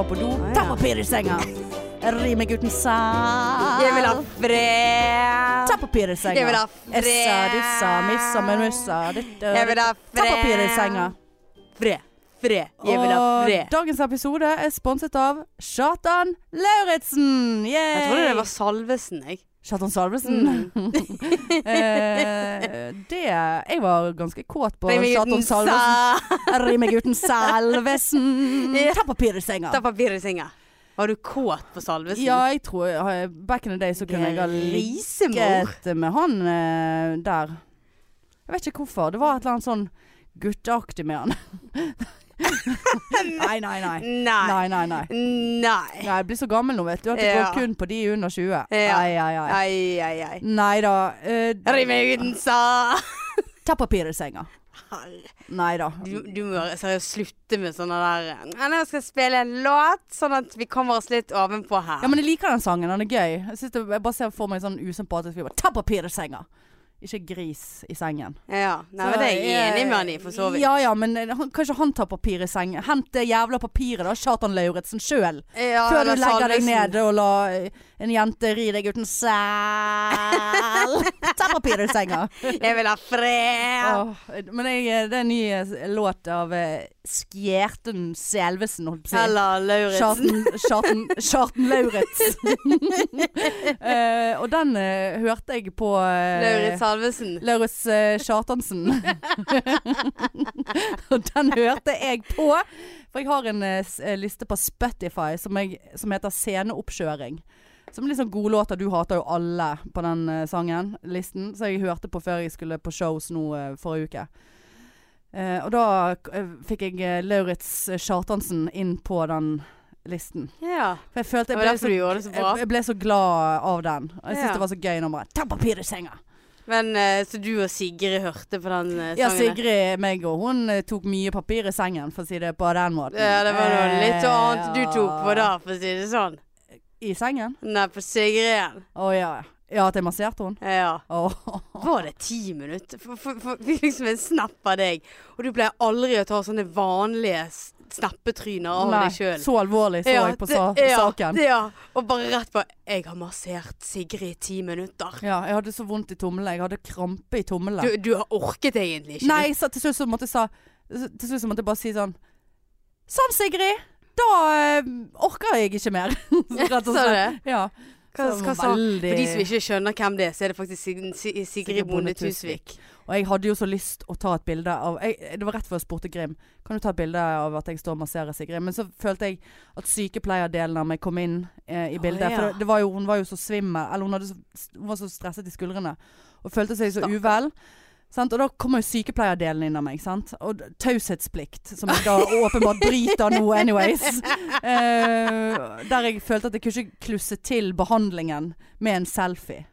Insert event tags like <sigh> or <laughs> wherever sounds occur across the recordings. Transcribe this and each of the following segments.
var på do. ja. Ta papir i senga. Rimegutten sa Jeg vil ha fred. Ta papir i senga. Jeg vil ha fred. Essa, dissa, missa, menussa, ditt Jeg vil ha Ta papir i senga. Fred. Fred. Jeg vil ha Og dagens episode er sponset av Kjartan Lauritzen. Jeg trodde det var Salvesen, jeg. Kjartan Salvesen. <laughs> eh, det Jeg var ganske kåt på Kjartan Salvesen. Rimegutten Salvesen. Ja. Ta papir i senga. Ta papir i senga. Var du kåt på Salvesen? Ja, jeg tror Back in the day så kunne jeg ha ligget med han eh, der. Jeg vet ikke hvorfor. Det var et eller annet sånn gutteaktig med han. <laughs> nei, nei, nei. Nei. Nei, nei, nei. Nei. Nei, jeg blir så gammel nå, vet du. At det går kun på de under 20. Ja. Ai, ai, ai. Ai, ai, ai. Nei da. Riv meg uten sa <laughs> ta papir i senga. Nei da. du, du må seriøst slutte med sånne der «Ja, Nå skal jeg spille en låt, sånn at vi kommer oss litt ovenpå her. Ja, men jeg liker den sangen. Den er gøy. Jeg, det, jeg bare ser for meg en sånn usympatisk fyr. Ta papir i senga. Ikke gris i sengen. Ja, Nei, men det er jeg enig med han i, for så vidt. Ja ja, men eh, han, kanskje han tar papir i sengen. Hent det jævla papiret, da. Kjartan Lauritzen sjøl. Ja, Før du legger deg ned og la eh, en jente ri deg uten sæl. <laughs> Ta papir i senga. Jeg vil ha fred. Oh, men jeg, det er en ny eh, låt av eh, Skjerten Selvesen, holdt på å si. Kjartan, Kjartan Lauritz. uh, og den uh, hørte jeg på uh, Lauritz Salvesen. Lauritz uh, <laughs> og den hørte jeg på. For jeg har en liste på Spotify som, jeg, som heter Sceneoppkjøring. Som er gode låter. Du hater jo alle på den uh, sangen. Listen. Så jeg hørte på før jeg skulle på shows nå uh, forrige uke. Uh, og da fikk jeg uh, Lauritz Kjartansen inn på den listen. Ja. For jeg følte jeg ble, så, så jeg, ble så glad av den. Og jeg syntes Ja. det var så gøy bare Ta papir i senga! Men så du og Sigrid hørte på den sangen? Ja. Sigrid, meg og hun tok mye papir i sengen, for å si det på den måten. Ja, det var noe litt annet du tok på da, for å si det sånn. I sengen? Nei, på Sigrid. Å ja. Ja, at jeg masserte henne? Ja. Oh. Var det ti minutter? Fikk liksom en snap av deg, og du pleier aldri å ta sånne vanlige snappetryner av deg sjøl. så alvorlig så jeg på sa saken. Ja, og bare rett på 'Jeg har massert Sigrid i ti minutter'. Ja, jeg hadde så vondt i tommelen. Jeg hadde krampe i tommelen. Du, du har orket egentlig ikke. Nei, så til slutt så måtte jeg sa Til slutt så måtte jeg bare si sånn Sånn, Sigrid! Da eh, orker jeg ikke mer. <laughs> Rett og Sa du slett. Ja. Hva, Så hva sa veldig- For de som ikke skjønner hvem det er, så er det faktisk Sig- Sig- Sigrid Bonde Tusvik. Og jeg hadde jo så lyst å ta et bilde av jeg, Det var rett før jeg spurte Grim Kan du ta et bilde av at jeg står og masserer Sigrid. Men så følte jeg at sykepleierdelen av meg kom inn eh, i Å, bildet. ja. For det var jo, hun var jo så svimmel. Eller hun, hadde så, hun var så stresset i skuldrene. Og følte seg så Stakkar. uvel. Sant? Og da kommer jo sykepleierdelen inn av meg. Sant? Og taushetsplikt, som jeg da åpenbart bryter nå anyways. Uh, <laughs> der jeg følte at jeg kunne ikke klusse til behandlingen med en selfie.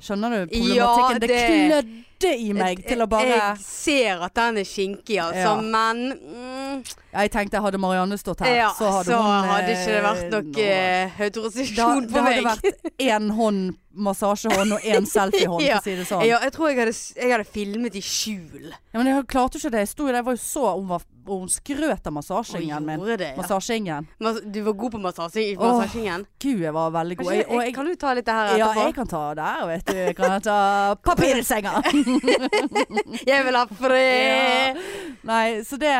Skjønner du problematikken? det, det- klødde i meg til å bare Jeg ser at den er skinkig, altså, Ja. men mm, Ja, Jeg tenkte hadde Marianne stått her, ja, så hadde så hun hadde ikke det vært eh, noe nå- eh, da, autorisasjon det på hadde vært én hånd massasjehånd og én <laughs> selfiehånd, Ja. for å si det sånn. Ja, jeg tror jeg hadde, jeg hadde filmet i skjul. Ja, men jeg klarte jo ikke det. Jeg sto jo der, jeg var jo så Hun, var, hun skrøt av massasjingen min. det, ja. Massasjingen. Mas du var god på massasje, i Åh, massasjingen? Gud, jeg var veldig god. Jeg, og jeg, kan du ta litt det her ja, jeg kan ta det her, vet du. Jeg kan ta <laughs> papirsenga. <laughs> Jeg vil ha fred! Nei, så det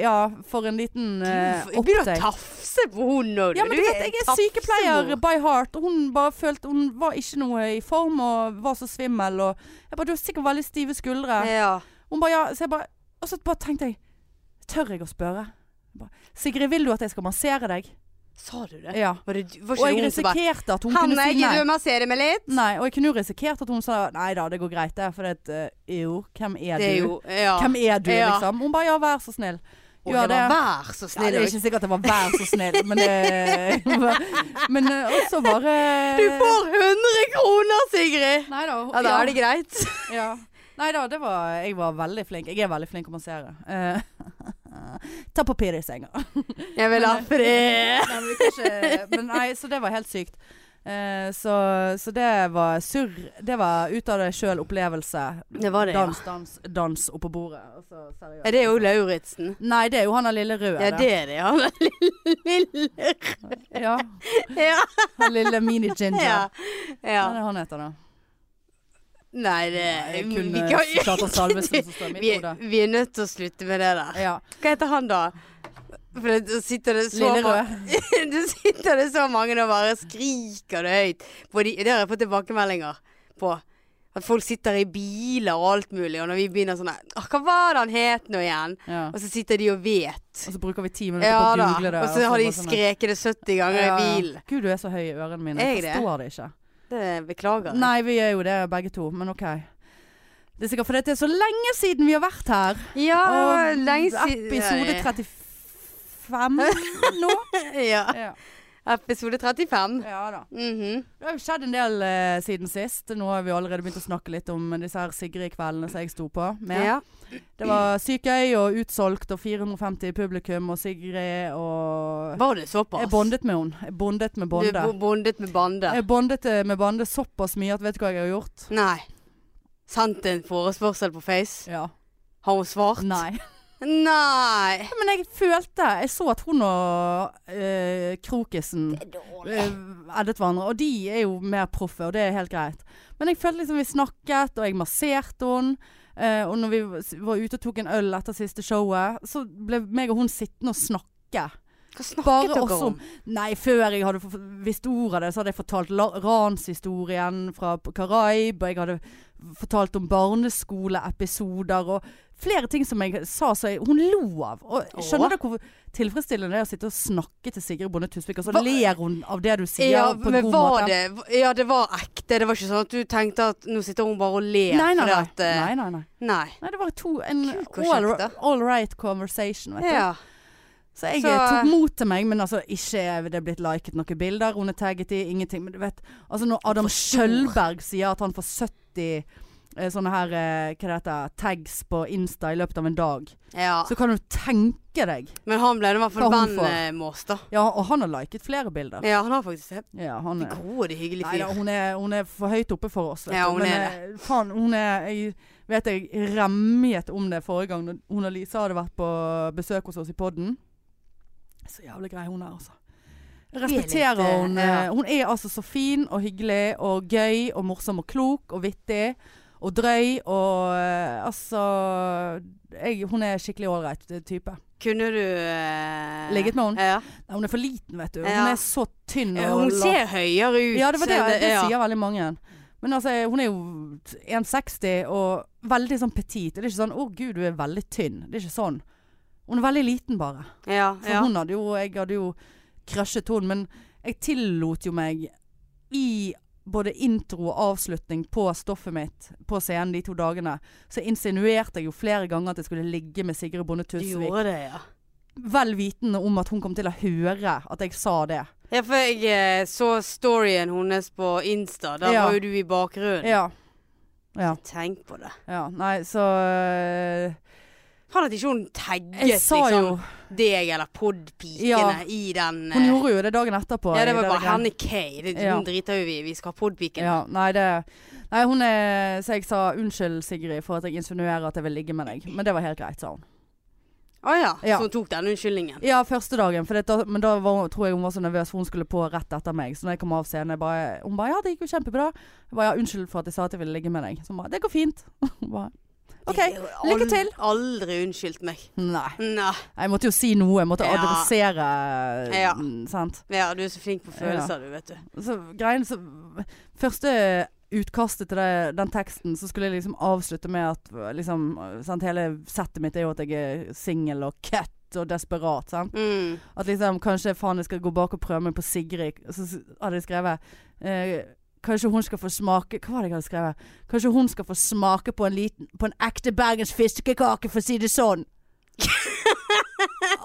Ja, for en liten uh, Du begynner å tafse på hun nå, Ja, men du vet, jeg er sykepleier by heart, og hun bare følte Hun var ikke noe i form og var så svimmel, og jeg bare Du har sikkert veldig stive skuldre. Ja. Hun bare ja, så jeg bare Og så bare tenkte jeg Tør jeg å spørre? Jeg bare, Sigrid, vil du at jeg skal massere deg? Sa du det? Ja. Var det var Og jeg bare risikerte at hun kunne Hanne, si nei. du massere meg litt? Nei, og jeg kunne jo risikert at hun sa Nei da, det går greit, det. For det er eh, Jo, hvem er Det er du? jo Ja. Hvem er du, Ja. liksom? Hun bare ja, vær så snill. Og ja, det var vær så Ja, det er ikke sikkert det var 'vær så snill', men det <laughs> Men eh, også bare Du får 100 kroner, Sigrid! Nei da. Ja, da er det greit. Ja. Nei da, det var Jeg var veldig flink. Jeg er veldig flink å massere. Uh, <laughs> ta papir i senga. Jeg vil ha fred! <laughs> Men nei, så det var helt sykt. Eh, så, så det var surr. Det var ut av det sjøl-opplevelse. Det var det, ja. Dans, dans, dans oppå bordet. Altså. Er det jo Lauritzen? Nei, det er jo han der lille røde. Ja, det er det, ja. Lille Ja, Ja. han lille mini-ginger. ja. Hva er det han heter, da? Nei, det er kun vi kan- mitt vi er nødt til å slutte med det der. Ja. Hva heter han, da? For det sitter det så mange <laughs> Du sitter det så mange og bare skriker det høyt. De, det har jeg fått tilbakemeldinger på. At folk sitter i biler og alt mulig, og når vi begynner sånn Hva var det han het nå igjen? Ja. Og så sitter de og vet. Og så bruker vi ti minutter Ja på å google det. Og så har de sånn- skreket det 70 ganger Ja, i bilen. Gud, du er så høy i ørene mine. Jeg jeg det? forstår det ikke. Det beklager jeg. Nei, vi er jo det begge to, men OK. Det er sikkert fordi det er så lenge siden vi har vært her. Ja, Og lenge siden Episode 35 <laughs> nå. Ja. Ja. Episode 35. ja da. Mhm. Det har jo skjedd en del eh, siden sist. Nå har vi allerede begynt å snakke litt om disse her Sigrid-kveldene som jeg sto på med. Ja. Det var sykt gøy og utsolgt og 450 i publikum og Sigrid og Var det såpass? Jeg bondet med henne. Jeg bondet med Bonde. Du bo- bondet med bande? Jeg bondet eh, med Bande såpass mye at vet du hva jeg har gjort? Nei. Sendt en forespørsel på Face? Ja. Har hun svart? Nei. Nei. Men jeg følte Jeg så at hun og eh, Krokisen eh, eddet hverandre. Og de er jo mer proffe, og det er helt greit. Men jeg følte liksom vi snakket, og jeg masserte henne. Eh, og når vi var ute og tok en øl etter siste showet, så ble meg og hun sittende og snakke. Hva snakket dere om? Nei, før jeg hadde visst ordet av det, så hadde jeg fortalt ranshistorien fra Karaib, og jeg hadde fortalt om barneskoleepisoder og flere ting som jeg sa så jeg, hun lo av. Og skjønner dere hvor tilfredsstillende det er å sitte og snakke til Sigrid Bonde Tusvik, og så Hva- ler hun av det du sier Ja, på en men god måte? det Ja, det var ekte. Det var ikke sånn at du tenkte at nå sitter hun bare og ler Nei, nei, fordi nei. at eh, nei, nei, nei. nei. Nei, det var to, en all, all right conversation, vet du. Ja. Så jeg Så- eh, tok mot til meg, men altså ikke er det blitt liket noen bilder. Hun er tagget i ingenting. Men du vet, altså når Adam. Skjølberg sier at han får 70 eh, sånne her eh, hva det heter, tags på Insta i løpet av en dag, ja. så kan du tenke deg. Men han ble i hvert fall eh, oss, da. Ja, og han har liket flere bilder. Ja, han har faktisk det. Ja, han er Gode, hyggelig Nei da, hun er, hun er for høyt oppe for oss. Ja, hun Men er det. faen, hun er Jeg vet jeg remjet om det forrige gang hun og Lisa hadde vært på besøk hos oss i podden. Så jævlig grei hun er, altså. Jeg er respekterer litt, eh, hun. ja. eh, Hun er altså så fin og hyggelig og gøy og morsom og klok og vittig. Og drøy og eh, altså jeg, Hun er skikkelig ålreit type. Kunne du uh, Ligget med hun? Ja. Nei, Hun er for liten, vet du. Hun Ja. er så tynn. Og Hun ser høyere ut. ja, det var det. Det ja. sier veldig mange. Men altså, hun er jo 1,60 og veldig sånn petit. Det er ikke sånn 'Å gud, du er veldig tynn'. Det er ikke sånn. Hun er veldig liten, bare. Ja, For ja. hun hadde jo Jeg hadde jo crushet henne, men jeg tillot jo meg i både intro og avslutning på stoffet mitt på scenen de to dagene, så insinuerte jeg jo flere ganger at jeg skulle ligge med Sigrid Bonde Tusvik. ja. Vel vitende om at hun kom til å høre at jeg sa det. Ja, for jeg eh, så storyen hennes på Insta. Da Ja. var jo du i bakgrunnen. Ja. Ja. Tenk på det. ja. Nei, så øh, At ikke hun tagget liksom, deg eller podpikene Ja. i den Hun eh, gjorde jo det dagen etterpå. Ja, det var bare henne Henny K. Det, Ja. Hun driter jo i. Vi skal ha podpikene. Ja, nei, det Nei, hun er Så jeg sa unnskyld, Sigrid, for at jeg insinuerer at jeg vil ligge med deg. Men det var helt greit, sa hun. Å ja. Ja. Så hun tok den unnskyldningen. Ja, første dagen. Da, men da var, tror jeg hun var så nervøs, for hun skulle på rett etter meg. Så når jeg kom av scenen, hun bare 'Ja, det gikk jo kjempebra'. Jeg bare 'Ja, unnskyld for at jeg sa at jeg ville ligge med deg'. Så hun bare 'Det går fint'. <laughs> Hun bare, OK, lykke til. Aldri unnskyldt meg. Nei. Nei. Jeg måtte jo si noe. Jeg måtte Ja. adressere Ja. mm, Sant. Ja, du er så flink på følelser, du, vet du. Så greien så Første utkastet til det, den teksten, så skulle jeg liksom avslutte med at liksom sant, Hele settet mitt er jo at jeg er singel og cat og desperat. Sant? Mm. At liksom kanskje faen jeg skal gå bak og prøve meg på Sigrid. Så hadde jeg skrevet eh, Kanskje hun skal få smake Hva var det jeg hadde skrevet? Kanskje hun skal få smake på en liten På en ekte Bergens fiskekake, for å si det sånn.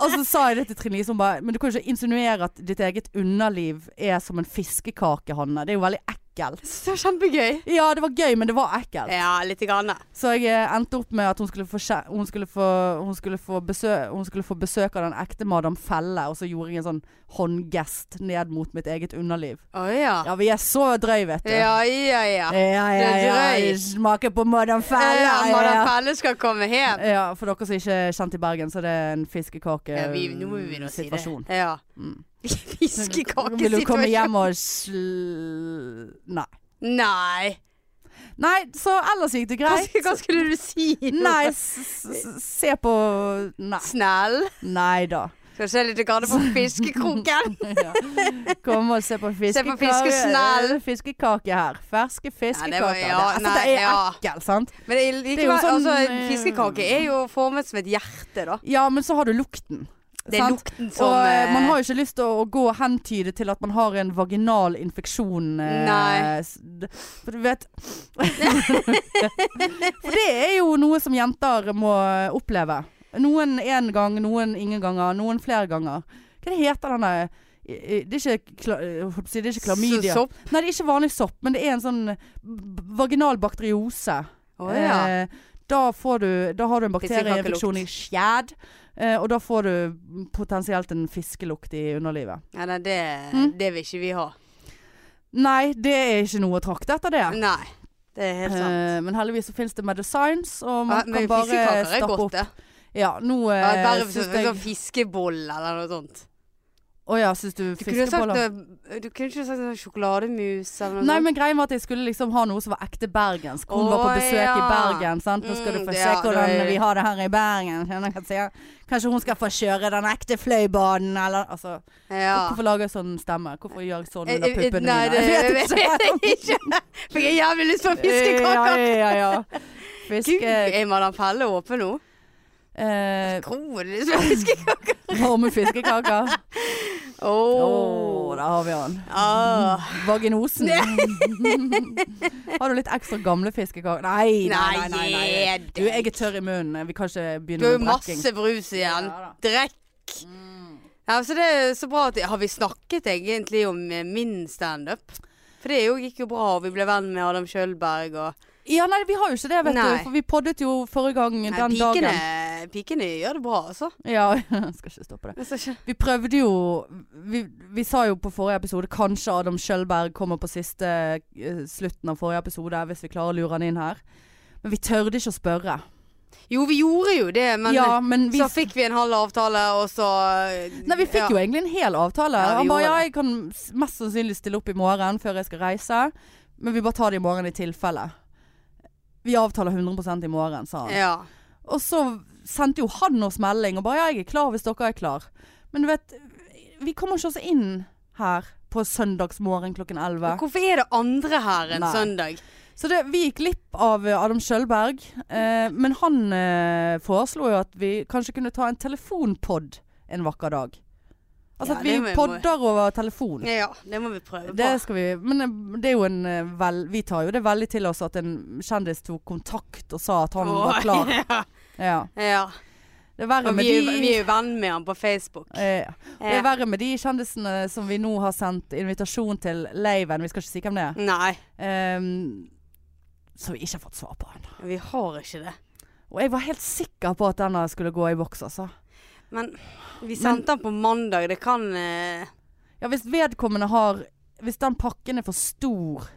og så sa jeg det til Trine Lise, hun bare Men du kan jo ikke insinuere at ditt eget underliv er som en fiskekake, Hanne. Det er jo veldig ekkelt. Ekkelt. var kjempegøy. Ja, det var gøy, men det var ekkelt. Ja, litt grann. Så jeg eh, endte opp med at hun skulle få, hun skulle få, hun skulle få, besøk, hun skulle få besøk av den ekte Madam Felle, og så gjorde jeg en sånn håndgest ned mot mitt eget underliv. Å ja. Ja, vi er så drøy, vet du. Ja, ja, ja. ja, ja, ja. drøy. Smaker på Madam Felle. Ja, ja, Madam. Felle skal komme hjem. Ja, for dere som ikke er kjent i Bergen, så er det en Ja, vi, nå må vi nå si det. Ja. Mm. <laughs> Fiskekakesituasjon. Vil du komme hjem og sl... Nei. Nei. Nei, så ellers gikk det greit. hva skulle du si? Nei, se på Nei. Snell? Nei da. Skal se litt grann på <laughs> fiskekroken. <laughs> Ja. Kom og se på fiskekake. Fiskekake her. Ferske det fiskekaker. ja, Det- altså, det er ekkel, sant? Men det er er jo sånn, altså, eh, fiskekake er jo formet som et hjerte, da. Ja, men så har du lukten. Det er sant? lukten som og eh, eh, man har jo ikke lyst til å, å gå og hentyde til at man har en vaginal infeksjon. eh, Nei. s- d- For du vet <laughs> For det er jo noe som jenter må oppleve. Noen én gang, noen ingen ganger, noen flere ganger. Hva det heter denne i- i- det er ikke, kla, jeg holdt på å si, det er ikke klamydia. Sopp. Nei, det er ikke vanlig sopp, men det er en sånn b- vaginal bakteriose. Å ja. Eh, da, får du, da har du en bakterieinfeksjon i skjæd, eh, og da får du potensielt en fiskelukt i underlivet. ja nei, det, Mm. det vil ikke vi ha. Nei, det er ikke noe å trakte etter det. Nei. Det er helt sant. Eh, men heldigvis så finnes det medicines, og man Ja, kan bare stappe godt, opp. Ja, nå eh, Bare sånn sånn fiskeboll eller noe sånt. Å ja, syns du fiskeboller Du kunne ikke sagt noe sjokolademus eller noe Nei, men greia var at jeg skulle liksom ha noe som var ekte bergensk. Hun var på besøk besøk i. Bergen, sant. Nå skal du Mm, få se ja, hvordan vi har det her i Bergen. Kanskje hun skal få kjøre den ekte fløibaden, eller altså Ja. Hvorfor lager jeg sånn stemme? Hvorfor gjør jeg sånn Eh, under puppene mine? Nei, <laughs> det vet jeg ikke. Fikk jeg jævlig lyst på fiskekaker. <laughs> Ja, ja, ja. Gud, Fiske... er Madam Pelle åpen nå? Eh, du lyst på fiskekaker? <laughs> varme fiskekaker. Å, Åh. der har vi han. Ah. Vaginosen. <laughs> har du litt ekstra gamle fiskekaker? Nei, nei, nei. nei, nei. Du, jeg er tørr i munnen. Vi kan ikke Du begynne har jo med brekking. masse brus igjen. Ja da. Drekk. Mm. Ja, så det er så bra at Har vi snakket egentlig om min standup? For det jo gikk jo bra, og vi ble venn med Adam Kjølberg og Ja, nei, vi har jo ikke det, vet Nei. du. For vi poddet jo forrige gang Nei, den pikene, dagen. pikene gjør det bra, altså. Ja, <laughs> jeg skal ikke stoppe det. Ikke- Vi prøvde jo vi, vi sa jo på forrige episode kanskje Adam Kjølberg kommer på siste eh, slutten av forrige episode, hvis vi klarer å lure han inn her. Men vi tørde ikke å spørre. Jo, vi gjorde jo det, men ja, men vi, så fikk vi en halv avtale, og så Nei, vi fikk ja. jo egentlig en hel avtale. Ja, han bare ja, jeg kan mest sannsynlig stille opp i morgen før jeg skal reise. Men vi bare tar det i morgen i tilfelle. Vi avtaler 100% i morgen, sa han. Ja. Og så sendte jo han oss melding og bare ja, jeg er klar hvis dere er klar. Men du vet, vi kommer ikke oss inn her på søndagsmorgen klokken 11. Hvorfor er det andre her en Nei. søndag? Så det, vi gikk glipp av eh, Adam Kjølberg. Eh, men han eh, foreslo jo at vi kanskje kunne ta en telefonpod en vakker dag. Altså Ja, at vi podder vi... over telefon. Ja, det må vi prøve Det på. skal vi Men eh, det er jo en eh, vel Vi tar jo det veldig til oss at en kjendis tok kontakt og sa at han var <laughs> klar. Ja. Ja. ja. Det er verre Og med vi, de vi er jo venn med han på Facebook. Ja. Det er verre med de kjendisene som vi nå har sendt invitasjon til Leiven. Vi skal ikke si hvem det er. Nei, Um, som vi ikke har fått svar på ennå. vi har ikke det. Og jeg var helt sikker på at denne skulle gå i boks, altså. Men vi sendte den på mandag. Det kan eh, Ja, hvis vedkommende har Hvis den pakken er for stor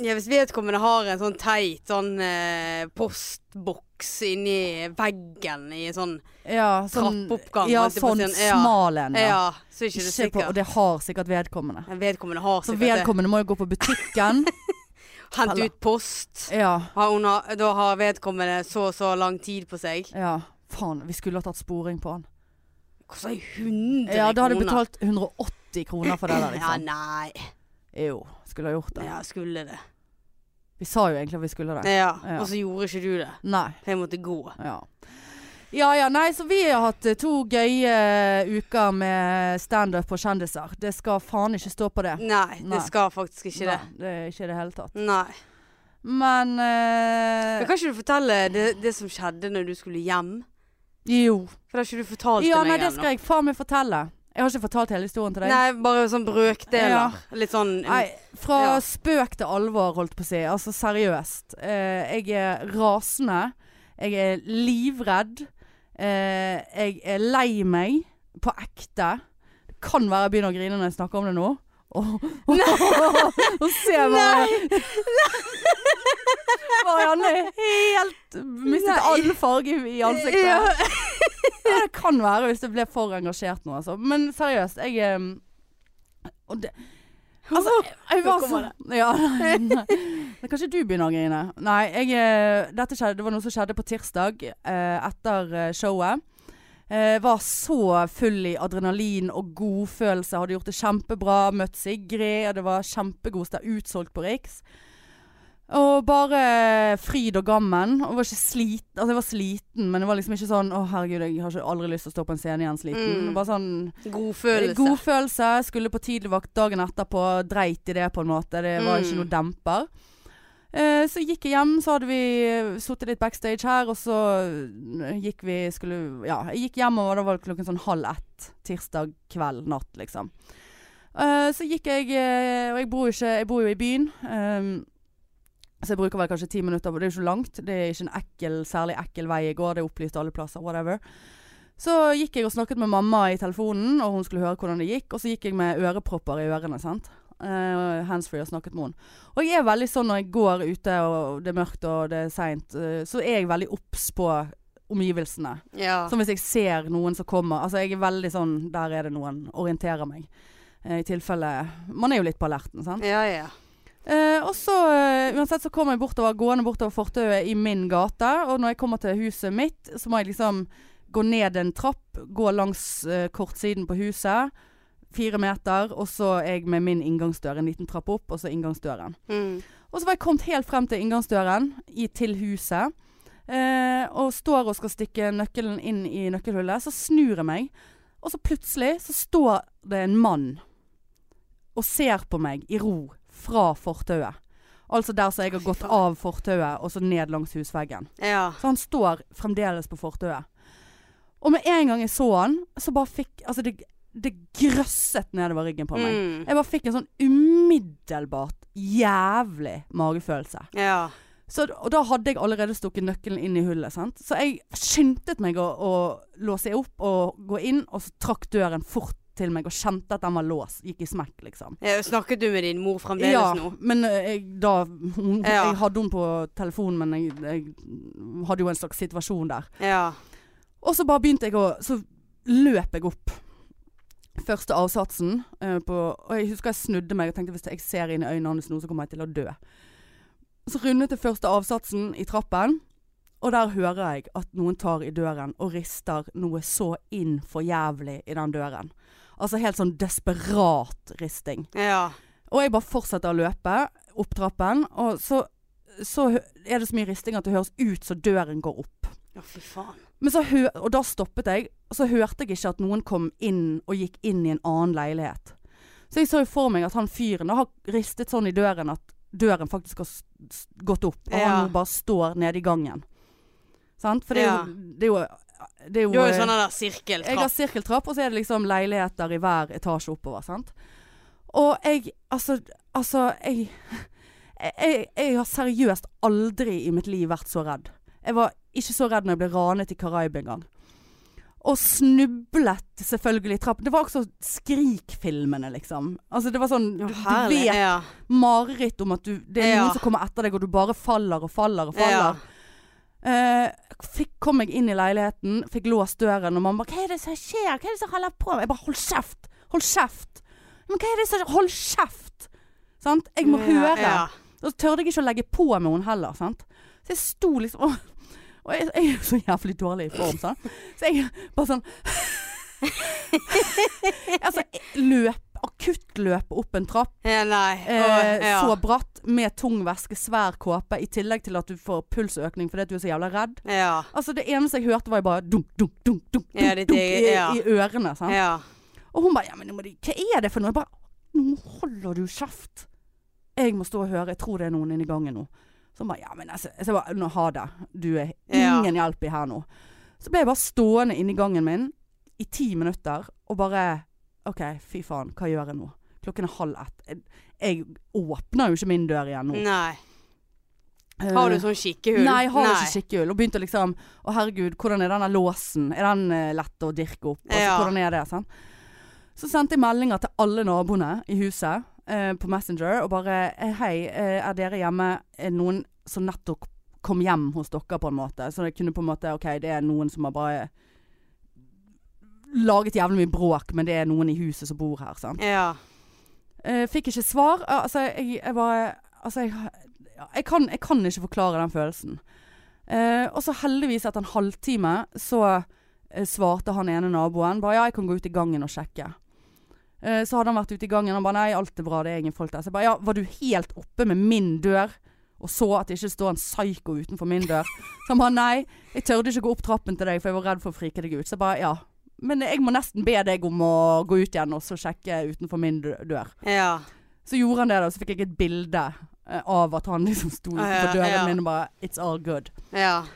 Ja, hvis vedkommende har en sånn teit sånn eh, postboks inni veggen i en sånn Ja, sånn Trappeoppgang, Ja, holdt jeg på å sånn si. Ja. smal en. Ja, så er ikke det Ikke på, og sikkert. det har sikkert vedkommende. Men Vedkommende har Så sikkert det. vedkommende må jo gå på butikken. <laughs> Hente Eller- ut post. ja. Har hun, har- da har vedkommende så og så lang tid på seg. Ja. Faen, vi skulle ha tatt sporing på han. Koster 100 kroner? Ja, da hadde du betalt 180 kroner for det der, liksom. Ja, nei. Jo, skulle ha gjort det. Ja, skulle det. Vi sa jo egentlig at vi skulle det. Ja, Ja. Og så gjorde ikke du det. Nei. For jeg måtte gå. Ja. Ja ja, nei, så vi har hatt eh, to gøye eh, uker med standup på kjendiser. Det skal faen ikke stå på det. Nei, Nei. det skal faktisk ikke det. Nei, det er ikke det hele tatt. Nei. Men eh, Men kan ikke du fortelle det, det som skjedde når du skulle hjem? Jo. For det har ikke du fortalt Ja, til nei, meg det skal jeg faen meg fortelle. Jeg har ikke fortalt hele historien til deg. Nei, bare sånn brøkdeler. Litt sånn Nei, fra Ja. spøk til alvor, holdt på å si. Altså seriøst. Eh, jeg er rasende. Jeg er livredd. Eh, jeg er lei meg. På ekte. Det kan være jeg begynner å grine når jeg snakker om det nå. Og, <laughs> og se bare Marianne <laughs> er helt mistet Nei. all farge i, ansiktet. Ja. <laughs> Ja, det kan være hvis det ble for engasjert nå, altså. Men seriøst, jeg og det, Altså, jeg var så ja, nei, nei. Kanskje du begynner å grine? Nei, jeg, eh, skjedde, det var noe som skjedde på tirsdag eh, etter eh, showet. Eh, var så full i adrenalin og godfølelse. Hadde gjort det kjempebra. Møtt Sigrid. og Det var kjempegod sted. Utsolgt på Riks. Og bare fryd og gammen. Og var ikke sliten. Altså, jeg var sliten, men det var liksom ikke sånn Å, herregud, jeg har ikke aldri lyst til å stå på en scene igjen sliten. Mm. Bare sånn Godfølelse. Godfølelse. God følelse. Skulle på tidligvakt dagen etterpå. Dreit i det, på en måte. Det var Mm. ikke noe demper. Eh, så gikk jeg hjem, så hadde vi sittet litt backstage her, og så eh, gikk vi skulle, Ja, jeg gikk hjem, og da var det klokken sånn halv ett. Tirsdag kveld, natt, liksom. Eh, så gikk jeg eh, Og jeg bor ikke Jeg bor jo i byen. eh, så jeg bruker vel kanskje ti minutter. Det er jo ikke langt. Det er ikke en ekkel, særlig ekkel vei jeg går. Det er opplyst alle plasser. Whatever. Så gikk jeg og snakket med mamma i telefonen, og hun skulle høre hvordan det gikk. Og så gikk jeg med ørepropper i ørene. sant? Uh, Handsfree og snakket med henne. Og jeg er veldig sånn når jeg går ute og det er mørkt og det er seint, uh, så er jeg veldig obs på omgivelsene. Ja. Som hvis jeg ser noen som kommer. Altså jeg er veldig sånn Der er det noen. Orienterer meg. Uh, I tilfelle Man er jo litt på alerten, sant. ja, ja. Uh, og så uh, uansett så kommer jeg bortover, gående bortover fortauet i min gate. Og når jeg kommer til huset mitt, så må jeg liksom gå ned en trapp, gå langs eh, kortsiden på huset. Fire meter, og så er jeg med min inngangsdør. En liten trapp opp, og så inngangsdøren. Mm. Og så var jeg kommet helt frem til inngangsdøren i, til huset. Eh, og står og skal stikke nøkkelen inn i nøkkelhullet. Så snur jeg meg, og så plutselig så står det en mann og ser på meg i ro fra fortauet. Altså der som jeg har gått av fortauet og så ned langs husveggen. Ja. Så han står fremdeles på fortauet. Og med en gang jeg så han, så bare fikk Altså, det, det grøsset nedover ryggen på meg. Mm. Jeg bare fikk en sånn umiddelbart jævlig magefølelse. Ja. Så, og da hadde jeg allerede stukket nøkkelen inn i hullet. Sant? Så jeg skyndte meg å, å låse opp og gå inn, og så trakk døren fort til meg og kjente at den var låst. Gikk i smekk, liksom. Ja, Snakket du med din mor fremdeles Ja, nå? men eh, jeg, da hun, Ja. Jeg hadde henne på telefonen, men jeg, jeg hadde jo en slags situasjon der. Ja. Og så bare begynte jeg å Så løp jeg opp første avsatsen uh, på Og jeg husker jeg snudde meg og tenkte hvis jeg ser inn i øynene hans nå, så kommer jeg til å dø. Så rundet jeg første avsatsen i trappen, og der hører jeg at noen tar i døren og rister noe så inn for jævlig i den døren. Altså helt sånn desperat risting. Ja. Og jeg bare fortsetter å løpe opp trappen, og så, så er det så mye risting at det høres ut som døren går opp. Ja, fy faen. Men så hø og da stoppet jeg, og så hørte jeg ikke at noen kom inn og gikk inn i en annen leilighet. Så jeg så jo for meg at han fyren har ristet sånn i døren at døren faktisk har gått opp, og Ja. han bare står nede i gangen. Sant? For det er jo, det er jo, det er jo jo eh, sånn der jeg har sirkeltrapp. sirkeltrapp, og så er det liksom leiligheter i hver etasje oppover, sant. Og jeg, altså, altså, jeg, <laughs> jeg, jeg har seriøst aldri i mitt liv vært så redd. Jeg var ikke så redd når jeg ble ranet i Karaib en gang. Og snublet selvfølgelig i trappen. Det var også Skrik-filmene, liksom. Altså det var sånn Du, du vet Ja. mareritt om at du Det er Ja. noen som kommer etter deg, og du bare faller og faller og Ja. faller. Eh, fikk, kom jeg inn i leiligheten, fikk låst døren, og mamma 'Hva er det som skjer? Hva er det som holder på?' med?' Jeg bare 'Hold kjeft! Hold kjeft!' Men hva er det som Hold kjeft! Sant? Jeg må høre. Ja. Og så tørde jeg ikke å legge på med henne heller. Sant? Så jeg sto liksom Og, jeg, jeg er jo så jævlig dårlig i form, sant. Så jeg bare sånn <laughs> Altså, løp Akuttløp opp en trapp. ja. Eh, oh, ja. Så bratt, med tung væske, svær kåpe, i tillegg til at du får pulsøkning fordi du er så jævla redd. Ja. Altså Det eneste jeg hørte, var bare dunk, dunk, dunk, dunk, dunk, i, i ørene. Sant? ja. Og hun bare ja, men de, Hva er det for noe? Jeg bare Nå holder du kjeft. Jeg må stå og høre. Jeg tror det er noen inne i gangen nå. Så hun bare ja, men altså Jeg bare nå ha det. Du er Ja. ingen hjelp i her nå. Så ble jeg bare stående inne i gangen min i ti minutter og bare OK, fy faen, hva gjør jeg nå? Klokken er halv ett. Jeg, jeg åpner jo ikke min dør igjen nå. Nei. Har du Eh, sånn kikkehull? Nei, jeg har ikke kikkehull. Og begynte liksom Å herregud, hvordan er denne låsen? Er den eh, lett å dirke opp? Altså, Ja. Hvordan er det? Sånn? Så sendte jeg meldinger til alle naboene i huset eh, på Messenger og bare eh, Hei, eh, er dere hjemme? Er noen som nettopp kom hjem hos dere, på en måte? Så jeg kunne på en måte OK, det er noen som har bare laget jævlig mye bråk, men det er noen i huset som bor her, sant. Ja. Eh, fikk ikke svar. Altså, jeg, jeg bare Altså, jeg, jeg, kan, jeg kan ikke forklare den følelsen. Eh, og så heldigvis etter en halvtime så svarte han ene naboen bare ja, jeg kan gå ut i gangen og sjekke. Eh, så hadde han vært ute i gangen og bare nei, alt er bra, det er ingen folk der. Så jeg bare ja, var du helt oppe med min dør og så at det ikke står en psyko utenfor min dør? Så han bare nei, jeg tørde ikke gå opp trappen til deg for jeg var redd for å frike deg ut. Så jeg bare ja. Men jeg må nesten be deg om å gå ut igjen og så sjekke utenfor min dør. Ja. Så gjorde han det, da. Så fikk jeg et bilde eh, av at han liksom sto Ah, ja, på døren ja. min og bare It's all good. Ja.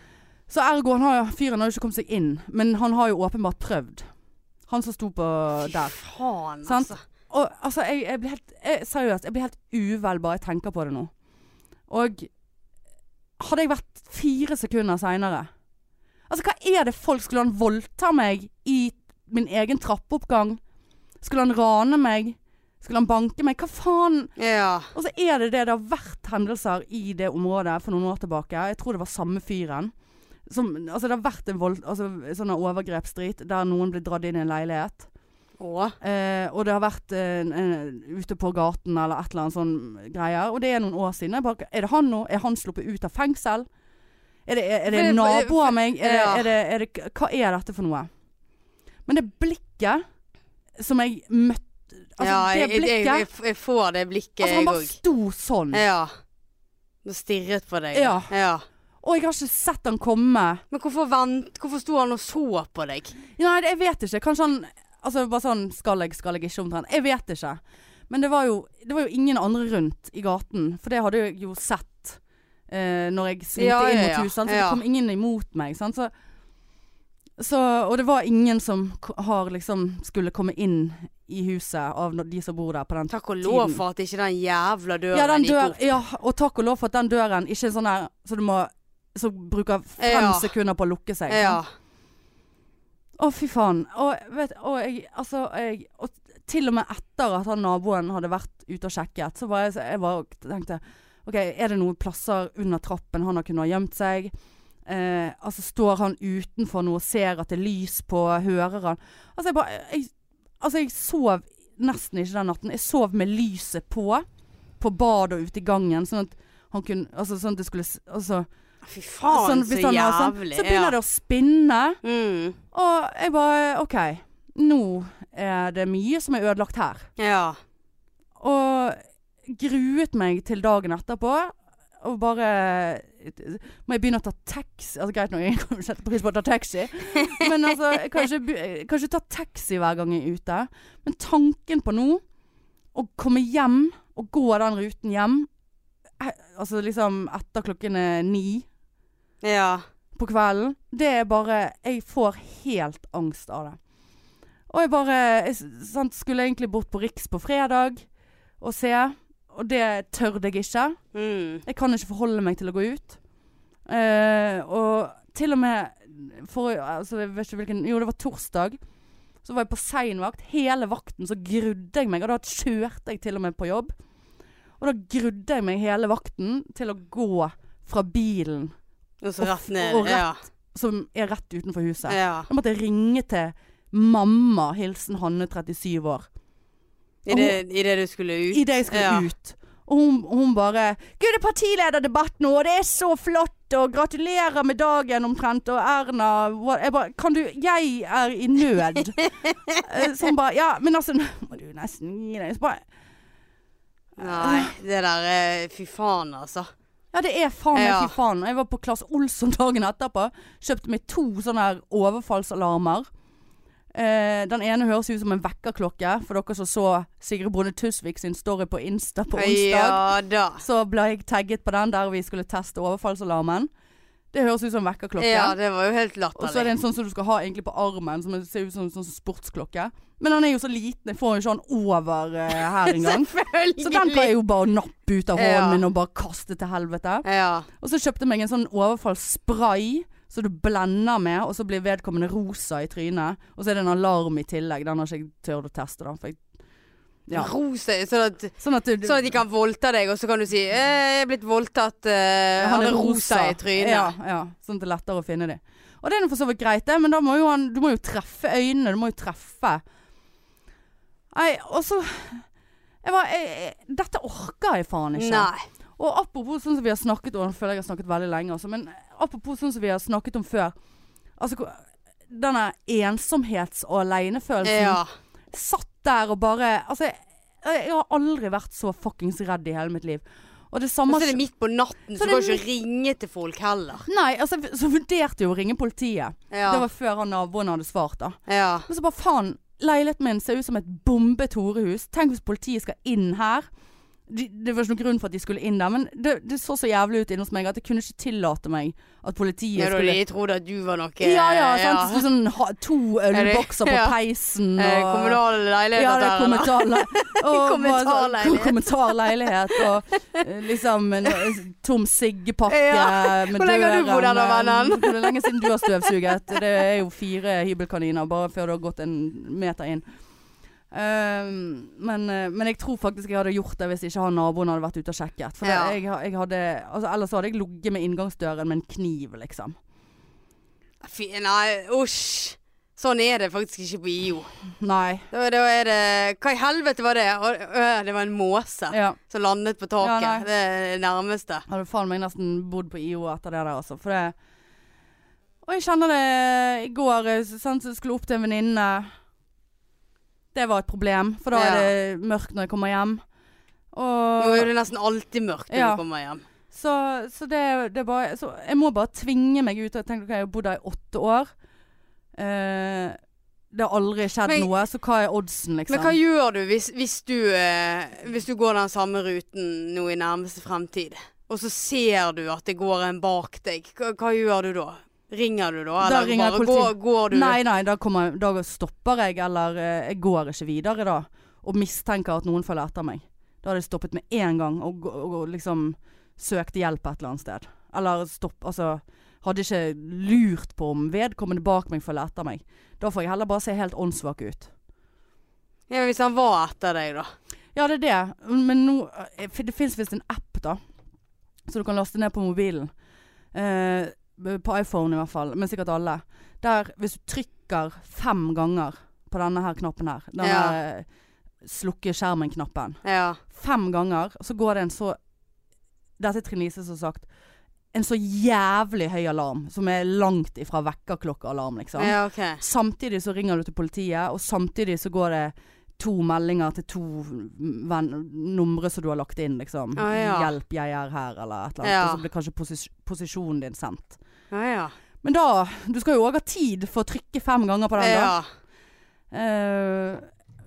Så ergo, han har, fyren har jo ikke kommet seg inn. Men han har jo åpenbart prøvd. Han som sto på der. Fy Faen, Sant? altså. Og altså, jeg, jeg blir helt jeg, Seriøst, jeg blir helt uvel bare jeg tenker på det nå. Og hadde jeg vært fire sekunder seinere Altså, hva er det folk Skulle han voldta meg i min egen trappeoppgang? Skulle han rane meg? Skulle han banke meg? Hva faen? Ja. Og så er det det det har vært hendelser i det området for noen år tilbake. Jeg tror det var samme fyren. Som, altså det har vært en vold, altså, sånn overgrepsdrit der noen blir dratt inn i en leilighet. Eh, og det har vært eh, en- ute på gaten eller et eller annet sånn greier. Og det er noen år siden. Bare, er det han nå? Er han sluppet ut av fengsel? Er det, er, er det en nabo av meg? Er det, er det, er det, hva er dette for noe? Men det blikket som jeg møtte Altså, ja, det jeg, jeg, blikket jeg, jeg får det blikket, Altså, han bare sto sånn. Ja. Og stirret på deg. Ja. ja. Og jeg har ikke sett han komme. Men hvorfor, vent, hvorfor sto han og så på deg? Nei, jeg vet ikke. Kanskje han Altså bare sånn Skal jeg, skal jeg ikke omtrent. Jeg vet ikke. Men det var jo, det var jo ingen andre rundt i gaten. For det hadde jeg jo sett eh, når jeg svingte Ja, inn mot huset. Så det kom ingen imot meg. Sant? Så, så, og det var ingen som har liksom skulle komme inn i huset av de som bor der på den tiden. Takk og lov for at ikke den jævla døren Ja, den gikk opp. ja, og takk og lov for at den døren ikke er sånn her så du må Så bruker fem Ja. sekunder på å lukke seg. Ja. Å, fy faen. Og, vet, og, jeg, altså, jeg, og til og med etter at han naboen hadde vært ute og sjekket, så var jeg, jeg var, tenkte OK, er det noen plasser under trappen han har kunnet ha gjemt seg? Eh, altså, står han utenfor noe ser at det er lys på? Hører han Altså, jeg bare jeg, Altså, jeg sov nesten ikke den natten. Jeg sov med lyset på. På badet og ute i gangen, sånn at han kunne Altså, sånn at det skulle Altså Fy faen, sånn, så han sånn, jævlig. Så begynner det å spinne. Mm. Og jeg bare OK, nå er det mye som er ødelagt her. Ja. Og gruet meg til dagen etterpå. Og bare Må jeg begynne å ta taxi? Altså Greit nok, jeg kan sette pris på å ta taxi. <laughs> Men altså, Kanskje, kan ikke, be- jeg kan ikke ta taxi hver gang jeg er ute. Men tanken på nå, å komme hjem og gå den ruten hjem Altså liksom etter klokken er ni Ja. på kvelden. Det er bare Jeg får helt angst av det. Og jeg bare jeg, sant, Skulle egentlig bort på Riks på fredag og se, og det tørde jeg ikke. Mm. Jeg kan ikke forholde meg til å gå ut. Uh, og til og med for, altså, jeg vet ikke hvilken Jo, det var torsdag. Så var jeg på seinvakt. Hele vakten så grudde jeg meg, og da kjørte jeg til og med på jobb. Og da grudde jeg meg hele vakten til å gå fra bilen Og så rett ned. og Ja. som er rett utenfor huset. ja. Da måtte jeg ringe til mamma, hilsen Hanne 37 år, I det, I det du skulle ut? I det jeg skulle ja. ut. Og hun, hun bare 'Gud, det er partilederdebatt nå, og det er så flott!' Og 'gratulerer med dagen', omtrent. Og Erna Jeg bare 'Kan du Jeg er i nød'. <laughs> Eh, så hun bare 'Ja, men altså Nå må du nesten gi deg'. Så bare Nei, det der eh, Fy faen, altså. Ja, det er faen meg Ja. fy faen. Jeg var på Klass Olsson dagen etterpå. Kjøpte meg to sånne her overfallsalarmer. Eh, den ene høres ut som en vekkerklokke. For dere som så Sigrid Brune Tusvik sin story på Insta på onsdag. Ja da. Så ble jeg tagget på den der vi skulle teste overfallsalarmen. Det høres ut som vekkerklokke. Ja, det var jo helt Og så er det en sånn som du skal ha egentlig på armen, som ser ut som en sånn sportsklokke. Men den er jo så liten, jeg får jo ikke han over uh, her <laughs> engang. Så den pleier jeg jo bare å nappe ut av hånden Ja. min og bare kaste til helvete. Ja. Og så kjøpte jeg meg en sånn overfallsspray så du blender med, og så blir vedkommende rosa i trynet. Og så er det en alarm i tillegg. Den har ikke jeg tørt å teste, da. For jeg, ja. Rose, sånn at, Sånn at, du, sånn at de kan voldta deg, og så kan du si eh, 'Jeg er blitt voldtatt'. Eh, han er rosa i trynet. Ja, ja. Sånn at det er lettere å finne dem. Og det er for så vidt greit, det, men da må jo han, du må jo treffe øynene. Du må jo treffe. Nei, og så Dette orker jeg faen ikke. Nei. Og apropos sånn som vi har snakket om, føler jeg har snakket veldig lenge, altså, men apropos sånn som vi har snakket om før. Altså denne ensomhets- og alenefølelsen. Ja. Satt der og bare Altså, jeg, jeg har aldri vært så fuckings redd i hele mitt liv. Og det Og samme så er det midt på natten, Så så, du kan ikke ringe til folk heller. Nei, altså, så vurderte jeg å ringe politiet. Ja. Det var før han naboen hadde svart, da. ja. Men så bare faen, leiligheten min ser ut som et bombet horehus. Tenk hvis politiet skal inn her. De, det var ikke noen grunn for at de skulle inn der, men det, det så så jævlig ut inne hos meg at jeg kunne ikke tillate meg at politiet ja skulle de trodde at du var noe Ja ja, sant. ja. Så Sånn, ha, to ølbokser på Ja. peisen Eh, og Kommunal leilighet ja, det er <laughs> Kommentarleilighet. Kommentarleilighet og eh, liksom en eh, tom siggepakke Ja. med Hvor lenge har du bodd her da, døren, eh, vennen? Hvor lenge siden du har støvsuget? Det er jo fire hybelkaniner bare før du har gått en meter inn. Um, men, eh, men jeg tror faktisk jeg hadde gjort det hvis ikke han naboen hadde vært ute og sjekket. For Ja. jeg, jeg hadde, altså, ellers hadde jeg ligget med inngangsdøren med en kniv, liksom. Fy, nei, usj. Sånn er det faktisk ikke på IO. Nei. Da, da er det Hva i helvete var det? Det var en måse Ja. som landet på taket. Ja, det er det nærmeste. Hadde faen meg nesten bodd på IO etter det der, altså. For det Og jeg kjenner det i går, sånn som skulle opp til en venninne. Det var et problem, for da er det mørkt når jeg kommer hjem. Nå er det nesten alltid mørkt når Ja. du kommer hjem. så, så det, det bare Så jeg må bare tvinge meg ut. Jeg tenkte ok, jeg har bodd her i åtte år. Eh, det har aldri skjedd Men- noe, så hva er oddsen, liksom? Men hva gjør du hvis, hvis, du, eh, hvis du går den samme ruten nå i nærmeste fremtid, og så ser du at det går en bak deg? Hva, hva gjør du da? Ringer du da? Da Eller ringer bare går, går du Nei, nei, da, kommer, da stopper jeg, eller eh, jeg går ikke videre da. Og mistenker at noen følger etter meg. Da hadde jeg stoppet med en gang og, og, og liksom søkt hjelp et eller annet sted. Eller stopp, altså Hadde ikke lurt på om vedkommende bak meg følger etter meg. Da får jeg heller bare se helt åndssvak ut. Ja, Hvis han var etter deg, da. Ja, det er det. Men nå eh, Det fins visst en app, da. Så du kan laste ned på mobilen. Eh, på iPhone i hvert fall, men sikkert alle. Der hvis du trykker fem ganger på denne her knappen her, denne Ja. eh, slukke skjermen-knappen, Ja. fem ganger, så går det en så Dette er Trine Lise som sagt. En så jævlig høy alarm, som er langt ifra vekkerklokkealarm, liksom. ja, okay. Samtidig så ringer du til politiet, og samtidig så går det to meldinger til to numre som du har lagt inn, liksom. Å, ja. 'Hjelp, jeg er her', eller et eller annet. Ja. Og så blir kanskje posis posisjonen din sendt. Ja, ja. Men da Du skal jo òg ha tid for å trykke fem ganger på den, da. Eh,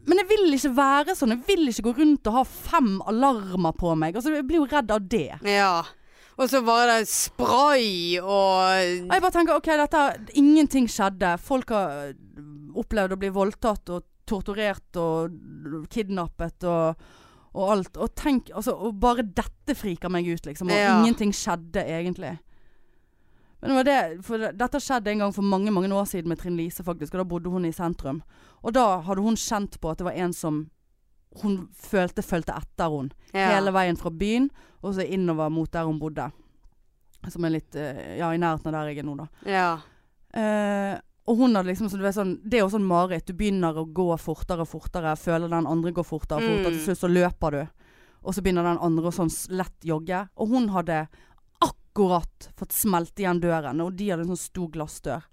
men jeg vil ikke være sånn. Jeg vil ikke gå rundt og ha fem alarmer på meg. Altså, jeg blir jo redd av det. ja. Og så var det spray Og jeg bare tenker ok, dette Ingenting skjedde. Folk har opplevd å bli voldtatt og torturert og kidnappet og, og alt. Og tenk altså, Og bare dette friker meg ut, liksom. Og Ja. ingenting skjedde egentlig. Men det var det, for dette skjedde en gang for mange mange år siden med Trine Lise, faktisk. Og da bodde hun i sentrum. Og da hadde hun kjent på at det var en som hun følte fulgte etter hun ja. Hele veien fra byen og så innover mot der hun bodde. Som er litt eh, Ja, i nærheten av der jeg er nå, da. Ja. Eh, og hun hadde liksom så du vet, sånn, Det er jo sånn mareritt. Du begynner å gå fortere og fortere. Føler den andre går fortere og fortere. Mm. Til slutt så løper du. Og så begynner den andre å sånn lett jogge. Og hun hadde akkurat fått smelt igjen døren. Og de hadde en sånn stor glassdør.